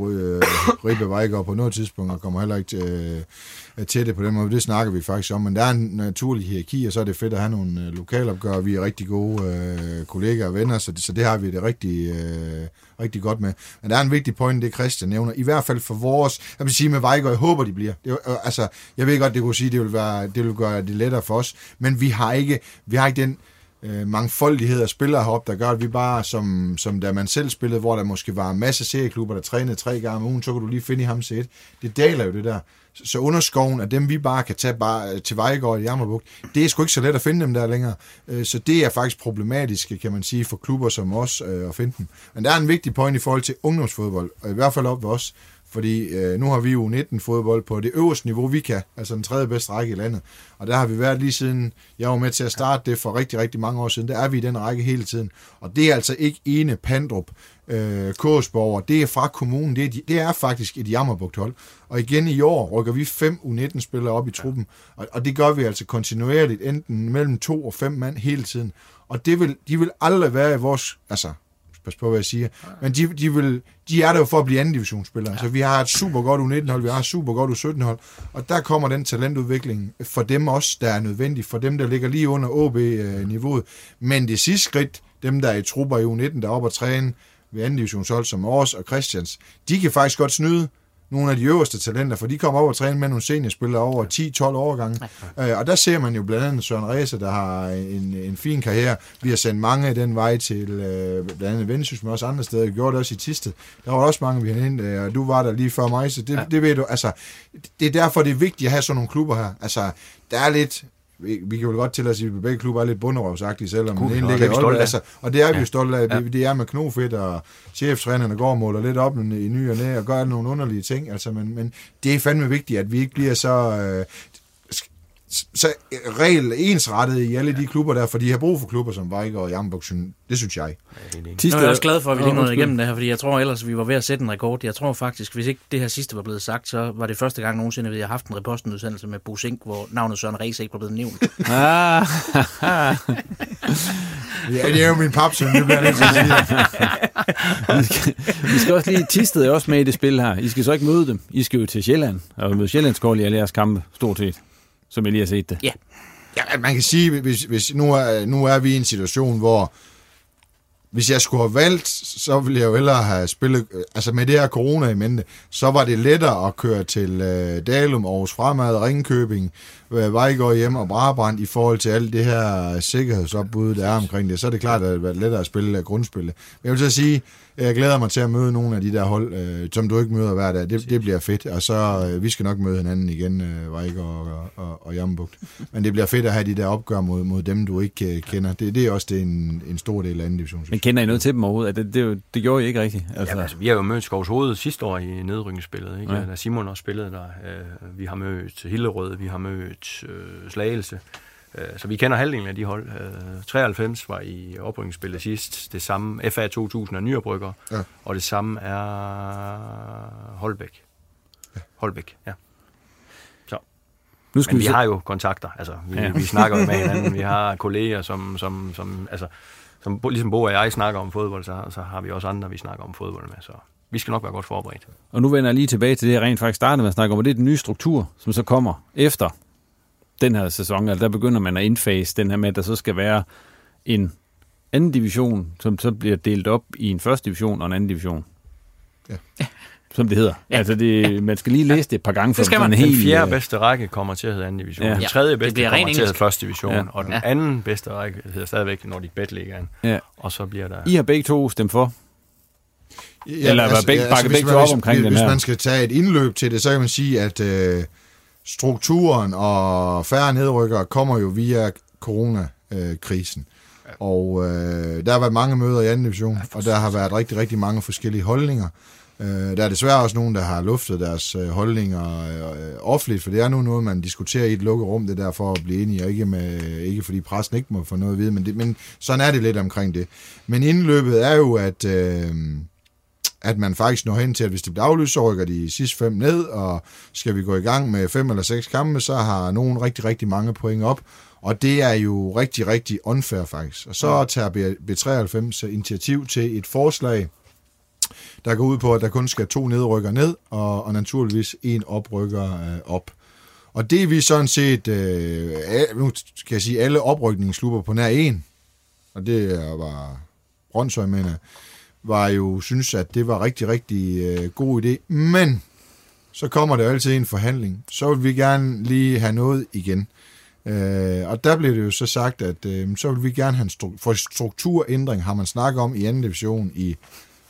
ri- øh, Vejgaard på noget tidspunkt, og kommer heller ikke til, øh, Øh, til det på den måde, det snakker vi faktisk om, men der er en naturlig hierarki, og så er det fedt at have nogle øh, lokalopgør, vi er rigtig gode øh, kollegaer og venner, så det, så det har vi det rigtig, øh, rigtig godt med. Men der er en vigtig point, det Christian nævner, i hvert fald for vores, jeg vil sige med Vejgaard, jeg håber, de bliver. Det, øh, altså, jeg ved godt, det kunne sige, det vil, være, det vil gøre det lettere for os, men vi har ikke, vi har ikke den øh, mangfoldighed af spillere heroppe, der gør, at vi bare, som, som da man selv spillede, hvor der måske var en masse serieklubber, der trænede tre gange om ugen, så kunne du lige finde i ham set. Det daler jo det der. Så, underskoven af dem, vi bare kan tage bare, øh, til Vejgaard i Jammerbugt, det er sgu ikke så let at finde dem der længere. Øh, så det er faktisk problematisk, kan man sige, for klubber som os øh, at finde dem. Men der er en vigtig point i forhold til ungdomsfodbold, og i hvert fald op ved os, fordi øh, nu har vi jo 19 fodbold på det øverste niveau, vi kan, altså den tredje bedste række i landet. Og der har vi været lige siden, jeg var med til at starte det for rigtig, rigtig mange år siden, der er vi i den række hele tiden. Og det er altså ikke ene Pandrup, øh, Kåsborg, det er fra kommunen, det er, det er faktisk et jammerbugt-hold. Og igen i år rykker vi fem U19-spillere op i truppen, og, og det gør vi altså kontinuerligt, enten mellem to og fem mand hele tiden. Og det vil, de vil aldrig være i vores, altså pas på, hvad jeg siger. Men de, de, vil, de er der jo for at blive anden divisionsspillere. Ja. Så vi har et super godt U19-hold, vi har et super godt U17-hold, og der kommer den talentudvikling for dem også, der er nødvendig, for dem, der ligger lige under OB-niveauet. Men det sidste skridt, dem, der er i trupper i U19, der er oppe at træne ved anden divisionshold som Aarhus og Christians, de kan faktisk godt snyde nogle af de øverste talenter, for de kommer op og træne med nogle seniorspillere over 10-12 årgange. Øh, og der ser man jo blandt andet Søren Ræse, der har en, en fin karriere. Vi har sendt mange den vej til øh, blandt andet Vendsyssel, men også andre steder. Vi gjorde det også i Tisted. Der var også mange, vi havde ind, øh, og du var der lige før mig, så det, ja. det ved du. Altså, det er derfor, det er vigtigt at have sådan nogle klubber her. Altså, der er lidt vi, vi kan jo godt til at sige, at begge klubber er lidt bunderøvsagtige, selvom vi den godt. ligger i Aalborg. Altså, og det er vi Ja. jo stolte af. Det, det er med knofedt, og cheftrænerne går og måler lidt op i ny og næ, og gør nogle underlige ting. Altså, men, men det er fandme vigtigt, at vi ikke bliver så... Øh, så regel ensrettet i alle de klubber der, for de har brug for klubber som Vejgaard og Jammerbugt, det synes jeg. Er jeg også glad for, at vi lige nåede igennem det her, fordi jeg tror ellers, vi var ved at sætte en rekord. Jeg tror faktisk, hvis ikke det her sidste var blevet sagt, så var det første gang nogensinde, at vi har haft en repostenudsendelse med Bo Sink, hvor navnet Søren Ræs ikke var blevet nævnt. Ah. Ja, det er jo min papsøn, det bliver jeg nødt til at sige. vi, skal, vi skal også lige, Tisted er også med i det spil her. I skal så ikke møde dem. I skal jo til Sjælland, og møde Sjællandskål i alle jeres kampe, stort set, som jeg lige har set det. Ja. Ja, man kan sige, hvis, hvis nu, er, nu er vi i en situation, hvor hvis jeg skulle have valgt, så ville jeg jo hellere have spillet, øh, altså med det her corona i mente, så var det lettere at køre til øh, Dalum, Aarhus Fremad, Ringkøbing, øh, Vejgaard hjem og Brabrand i forhold til alt det her sikkerhedsopbud, der er omkring det. Så er det klart, at det er lettere at spille grundspillet. Men jeg vil så sige, jeg glæder mig til at møde nogle af de der hold, øh, som du ikke møder hver dag. Det, det bliver fedt, og så øh, vi skal nok møde hinanden igen, øh, Vejgaard og, og, og Jammerbugt. Men det bliver fedt at have de der opgør mod, mod dem, du ikke øh, kender. Det, det er også det en, en stor del af anden division. Men kender I noget til dem overhovedet? Det, det, det gjorde I ikke rigtigt? Altså... Jamen, altså, vi har jo mødt Skovs Hoved sidste år i nedrykningsspillet, ikke? Ja. da Simon også spillede der. Øh, vi har mødt Hillerød, vi har mødt øh, Slagelse. Øh, så vi kender halvdelen af de hold. 93 var i oprykningsspillet sidst. Det samme FA 2000 er nyoprykker. Ja. Og det samme er Holbæk. Ja. Holbæk, ja. Så. Nu skal Men vi, vi har jo kontakter. Altså, vi, ja. vi snakker jo med hinanden. Vi har kolleger, som, som, som altså, som ligesom Bo og jeg snakker om fodbold, så, så har vi også andre, vi snakker om fodbold med. Så vi skal nok være godt forberedt. Og nu vender jeg lige tilbage til det, jeg rent faktisk startede med at snakke om, og det er den nye struktur, som så kommer efter den her sæson. Altså der begynder man at indfase den her med, at der så skal være en anden division, som så bliver delt op i en første division og en anden division. Ja. Som det hedder. Ja. Altså det, man skal lige læse det et par gange. For det skal man. Den helt, den fjerde bedste række kommer til at hedde anden division. Ja. Den tredje bedste kommer til at hedde første division. Ja. Og den anden bedste række hedder stadigvæk Nordic Bet Ligaen. Ja. Og så bliver der... I har begge to stemt for. Ja, Eller altså, begge, altså, begge to op omkring hvis, den her. Hvis man skal tage et indløb til det, så kan man sige, at øh, strukturen og færre nedrykkere kommer jo via coronakrisen. Og øh, der har været mange møder i anden division, og der har været rigtig, rigtig mange forskellige holdninger. Øh, der er desværre også nogen, der har luftet deres øh, holdninger øh, offentligt, for det er nu noget, man diskuterer i et lukket rum, det der for at blive enige, og ikke, med, ikke fordi pressen ikke må få noget at vide, men, det, men sådan er det lidt omkring det. Men indløbet er jo, at... Øh, at man faktisk når hen til, at hvis det bliver aflyst, så rykker de sidste fem ned, og skal vi gå i gang med fem eller seks kampe, så har nogen rigtig, rigtig mange point op, og det er jo rigtig, rigtig unfair faktisk. Og så tager B93 initiativ til et forslag, der går ud på, at der kun skal to nedrykker ned, og, og naturligvis en oprykker øh, op. Og det er vi sådan set, øh, nu skal jeg sige, alle oprykningsklubber på nær en, og det var Brøndshøj, mener var jo synes, at det var rigtig, rigtig øh, god idé. Men så kommer der altid en forhandling. Så vil vi gerne lige have noget igen. Øh, og der blev det jo så sagt, at øh, så vil vi gerne have en stru- for strukturændring, har man snakket om i anden division i,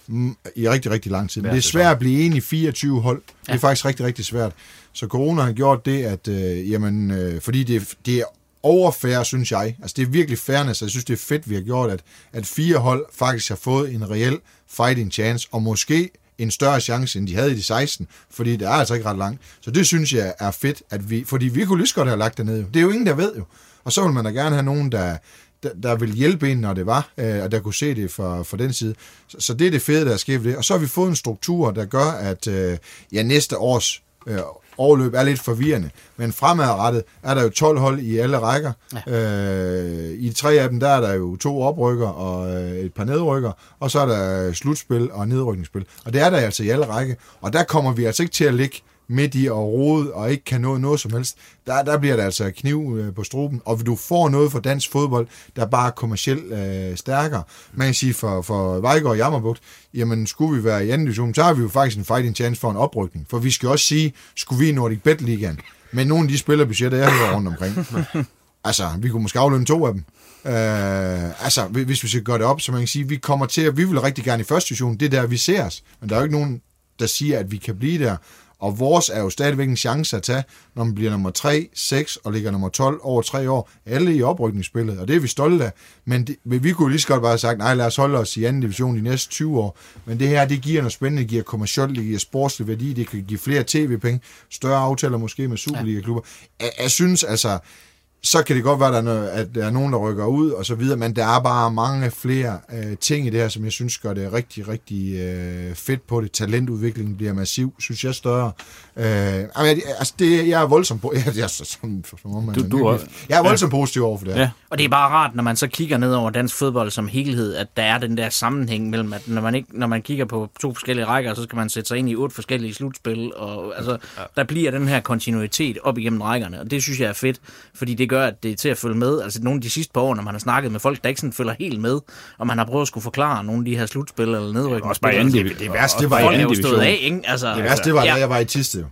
mm, i rigtig, rigtig lang tid. Men det er svært at blive enig i 24 hold. Det er ja. faktisk rigtig, rigtig svært. Så corona har gjort det, at øh, jamen, øh, fordi det, det er overfærre, synes jeg. Altså, det er virkelig fairness, jeg synes, det er fedt, vi har gjort, at, at fire hold faktisk har fået en reel fighting chance, og måske en større chance, end de havde i de 16, fordi det er altså ikke ret langt. Så det synes jeg er fedt, at vi, fordi vi kunne lige så godt have lagt det ned. Det er jo ingen, der ved jo. Og så vil man da gerne have nogen, der, der, der vil hjælpe en, når det var, øh, og der kunne se det fra, fra den side. Så, så det er det fede, der er sket det. Og så har vi fået en struktur, der gør, at øh, ja, næste års øh, overløb er lidt forvirrende. Men fremadrettet er der jo 12 hold i alle rækker. Ja. Øh, I tre af dem, der er der jo to oprykker og øh, et par nedrykker, og så er der slutspil og nedrykningsspil. Og det er der altså i alle række. Og der kommer vi altså ikke til at ligge midt i og rode og ikke kan nå noget som helst, der, der bliver der altså kniv øh, på struben, og du får noget for dansk fodbold, der er bare kommercielt øh, stærkere. Man kan sige for, for Vejgaard og Jammerbugt, jamen skulle vi være i anden division, så har vi jo faktisk en fighting chance for en oprykning, for vi skal også sige, skulle vi i Nordic Bet Ligaen, men nogle af de spillerbudgetter, jeg har rundt omkring, altså, vi kunne måske aflønne to af dem. Øh, altså, hvis vi skal gøre det op, så man kan sige, vi kommer til at, vi vil rigtig gerne i første division, det er der, vi ser os, men der er jo ikke nogen, der siger, at vi kan blive der. Og vores er jo stadigvæk en chance at tage, når man bliver nummer 3, 6 og ligger nummer 12 over tre år. Alle i oprykningsspillet, og det er vi stolte af. Men det, vi kunne lige så godt bare have sagt, nej, lad os holde os i anden division de næste 20 år. Men det her, det giver noget spændende, det giver kommercielt, det giver sportslig værdi, det kan give flere tv-penge, større aftaler måske med Superliga-klubber. Jeg, jeg synes altså, så kan det godt være, at der, er noget, at der er nogen, der rykker ud og så videre, men der er bare mange flere øh, ting i det her, som jeg synes gør det rigtig, rigtig øh, fedt på det. Talentudviklingen bliver massiv, synes jeg større. Øh, altså, det, jeg er voldsomt på. Jeg, jeg, som, som, som du, du er, jeg er voldsomt ja. positiv over for det Ja. Og det er bare rart, når man så kigger ned over dansk fodbold som helhed, at der er den der sammenhæng mellem, at når man, ikke, når man kigger på to forskellige rækker, så skal man sætte sig ind i otte forskellige slutspil, og altså, ja. der bliver den her kontinuitet op igennem rækkerne, og det synes jeg er fedt, fordi det gør, at det er til at følge med. Altså nogle af de sidste par år, når man har snakket med folk, der ikke sådan følger helt med, og man har prøvet at skulle forklare nogle af de her slutspil eller nedrykningsspil. Også bare anden division. Det værste, det var i anden division. af, ikke? Altså, Det værste, det var, ja. da jeg var i Tiste, jo.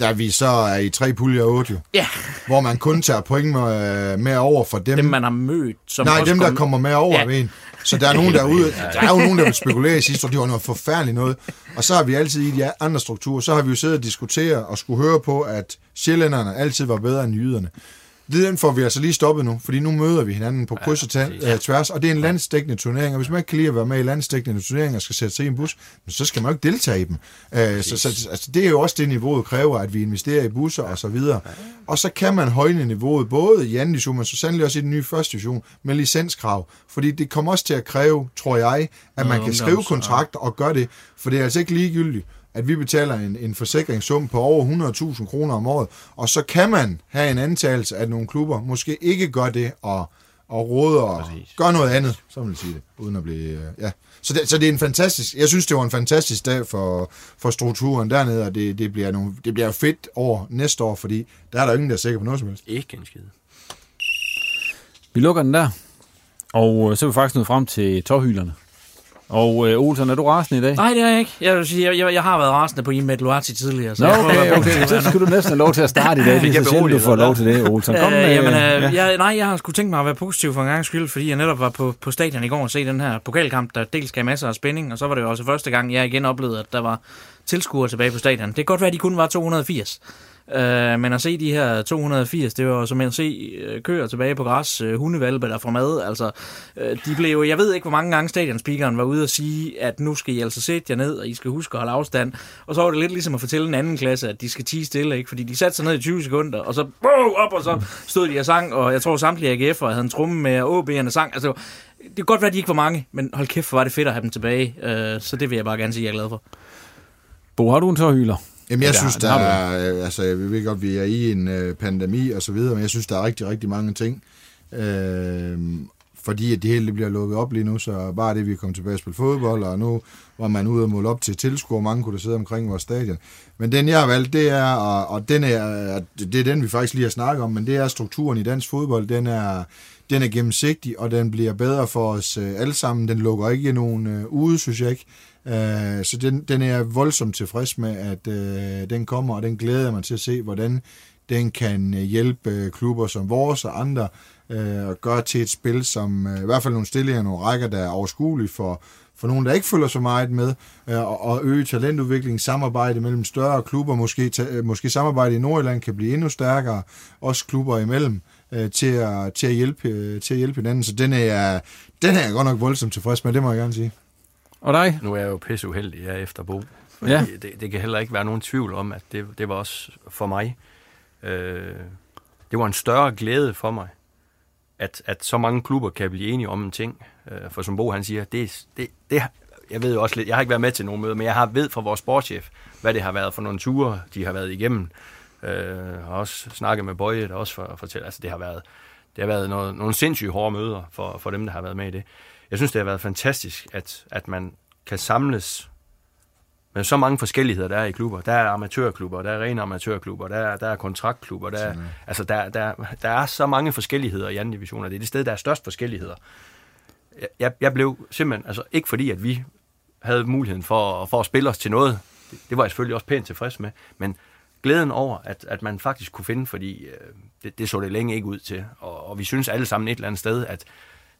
Da vi så er i tre puljer og otte, jo. Ja, Hvor man kun tager point med, med over for dem. dem man har mødt. Som Nej, dem, der kom- kommer med over Ja. ja. ved en. Så der er nogen derude, der er jo nogen, der vil spekulere i sidste år, det var noget forfærdeligt noget. Og så har vi altid i de andre strukturer, så har vi jo siddet og diskuteret og skulle høre på, at sjællænderne altid var bedre end jyderne. Den får vi altså lige stoppet nu, fordi nu møder vi hinanden på kryds og øh, tværs, og det er en landsdækkende turnering, og hvis man ikke kan lide at være med i landsdækkende turneringer og skal sætte sig i en bus, så skal man jo ikke deltage i dem. Øh, så, så altså, det er jo også det, niveauet kræver, at vi investerer i busser og så videre. Og så kan man højne niveauet, både i anden division, men så sandelig også i den nye første division, med licenskrav. Fordi det kommer også til at kræve, tror jeg, at man kan skrive ungdoms- kontrakter og gøre det, for det er altså ikke ligegyldigt at vi betaler en, en forsikringssum på over 100.000 kroner om året, og så kan man have en antagelse, at nogle klubber måske ikke gør det, og, og råder og gør noget andet, så vil jeg sige det, uden at blive... øh, Ja. Så, det, så det er en fantastisk... Jeg synes, det var en fantastisk dag for, for strukturen dernede, og det, det, bliver nogle, det bliver fedt over næste år, fordi der er der ingen, der er sikker på noget som helst. Ikke en skid. Vi lukker den der, og øh, så er vi faktisk nået frem til tårhylerne. Og øh, Olsen, er du rasende i dag? Nej, det er jeg ikke. Jeg, vil sige, jeg, jeg, jeg har været rasende på Imet Luati tidligere. Så Nå, jeg prøver okay, okay. Så skal du næsten have lov til at starte i dag. Det er så sjældent, du får lov til det, Olsen. Kom Øh, med, jamen, ja. øh, jeg, nej, jeg har sgu tænkt mig at være positiv for en gang skyld, fordi jeg netop var på, på stadion i går og se den her pokalkamp, der dels gav masser af spænding, og så var det jo også første gang, jeg igen oplevede, at der var tilskuere tilbage på stadion. Det kan godt være, at de kun var 280. Øh, men at se de her 280, det var som at se øh, køer tilbage på græs, øh, hundevalpe, der får mad. Altså, øh, de blev, jeg ved ikke, hvor mange gange stadionspeakeren var ude og sige, at nu skal I altså sætte jer ned, og I skal huske at holde afstand. Og så var det lidt ligesom at fortælle en anden klasse, at de skal tige stille, ikke? Fordi de satte sig ned i 20 sekunder, og så wow, op, og så stod de og sang, og jeg tror samtlige AGF'ere havde en trumme med, og OB'erne sang. Altså, det kan godt være, at de ikke var mange, men hold kæft, hvor var det fedt at have dem tilbage. Øh, så det vil jeg bare gerne sige, at jeg er glad for. Bo, har du en tårhyler? Jamen, jeg Ja, synes, der du. er, øh, altså, jeg ved godt, vi er i en øh, pandemi og så videre, men jeg synes, der er rigtig, rigtig mange ting. Øh, fordi at det hele bliver lukket op lige nu, så bare det, vi kommet tilbage og spille fodbold, og nu var man ude og måle op til tilskuere, mange kunne der sidde omkring vores stadion. Men den, jeg har valgt, det er, og, og den er, det er den, vi faktisk lige har snakket om, men det er strukturen i dansk fodbold, den er, den er gennemsigtig, og den bliver bedre for os øh, alle sammen. Den lukker ikke nogen øh, ude, synes jeg ikke. Øh, så den, den er jeg voldsomt tilfreds med, at øh, den kommer, og den glæder man mig til at se, hvordan den kan øh, hjælpe øh, klubber som vores og andre øh, og gøre til et spil, som øh, i hvert fald nogle stillinger, nogle rækker, der er overskuelige for, for nogen, der ikke følger så meget med, øh, og, og øge talentudvikling, samarbejde mellem større klubber, måske, ta, øh, måske samarbejde i Nordjylland kan blive endnu stærkere, også klubber imellem, øh, til, at, til, at hjælpe, øh, til at hjælpe hinanden. Så den er, den er jeg godt nok voldsomt tilfreds med, det må jeg gerne sige. Og dig? Nu er jeg jo pisse uheldig, jeg er efter Bo. Ja. det, det kan heller ikke være nogen tvivl om, at det, det var også for mig. Øh, det var en større glæde for mig, at, at så mange klubber kan blive enige om en ting. Øh, for som Bo han siger, det, det, det, jeg ved jo også lidt, jeg har ikke været med til nogen møder, men jeg har ved fra vores sportschef, hvad det har været for nogle ture, de har været igennem. Øh, har også snakket med Bøje, der også for, fortæller, altså det har været, det har været noget, nogle sindssygt hårde møder for, for dem, der har været med i det. Jeg synes, det har været fantastisk, at, at man kan samles med så mange forskelligheder, der er i klubber. Der er amatørklubber, der er rene amatørklubber, der er, der er kontraktklubber, der er, altså der, der, der er så mange forskelligheder i anden division, og det er det sted, der er størst forskelligheder. Jeg- Jeg, blev simpelthen, altså ikke fordi, at vi havde muligheden for, for at spille os til noget, det, det var jeg selvfølgelig også pænt tilfreds med, men glæden over, at, at man faktisk kunne finde, fordi øh, det, det så det længe ikke ud til, og, og vi synes alle sammen et eller andet sted, at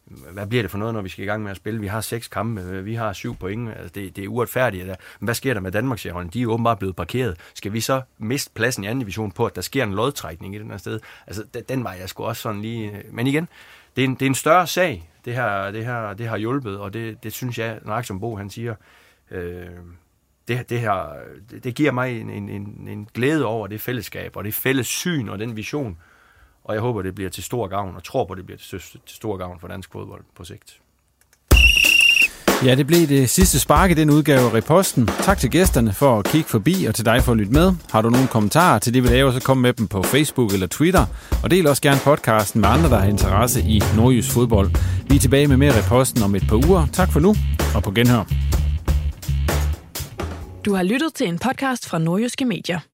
hvad bliver det for noget, når vi skal i gang med at spille? Vi har seks kampe, vi har syv point, altså det, det er uretfærdigt. Der. Men hvad sker der med Danmarks De er åbenbart blevet parkeret. Skal vi så miste pladsen i anden division på, at der sker en lodtrækning i den her sted? Altså, den, den var jeg sgu også sådan lige... Øh, men igen, det er en, det er en større sag, det her, det her, det har hjulpet, og det, det synes jeg, når som Bo han siger, øh, det, det, her, det, det giver mig en, en, en, en glæde over det fællesskab, og det fælles syn og den vision, og jeg håber, det bliver til stor gavn, og tror på, det bliver til, til stor gavn for dansk fodbold på sigt. Ja, det blev det sidste spark i den udgave af Reposten. Tak til gæsterne for at kigge forbi, og til dig for at lytte med. Har du nogle kommentarer til det, vi laver, så kom med dem på Facebook eller Twitter. Og del også gerne podcasten med andre, der har interesse i nordjysk fodbold. Vi er tilbage med mere Reposten om et par uger. Tak for nu, og på genhør. Du har lyttet til en podcast fra Nordjyske Medier.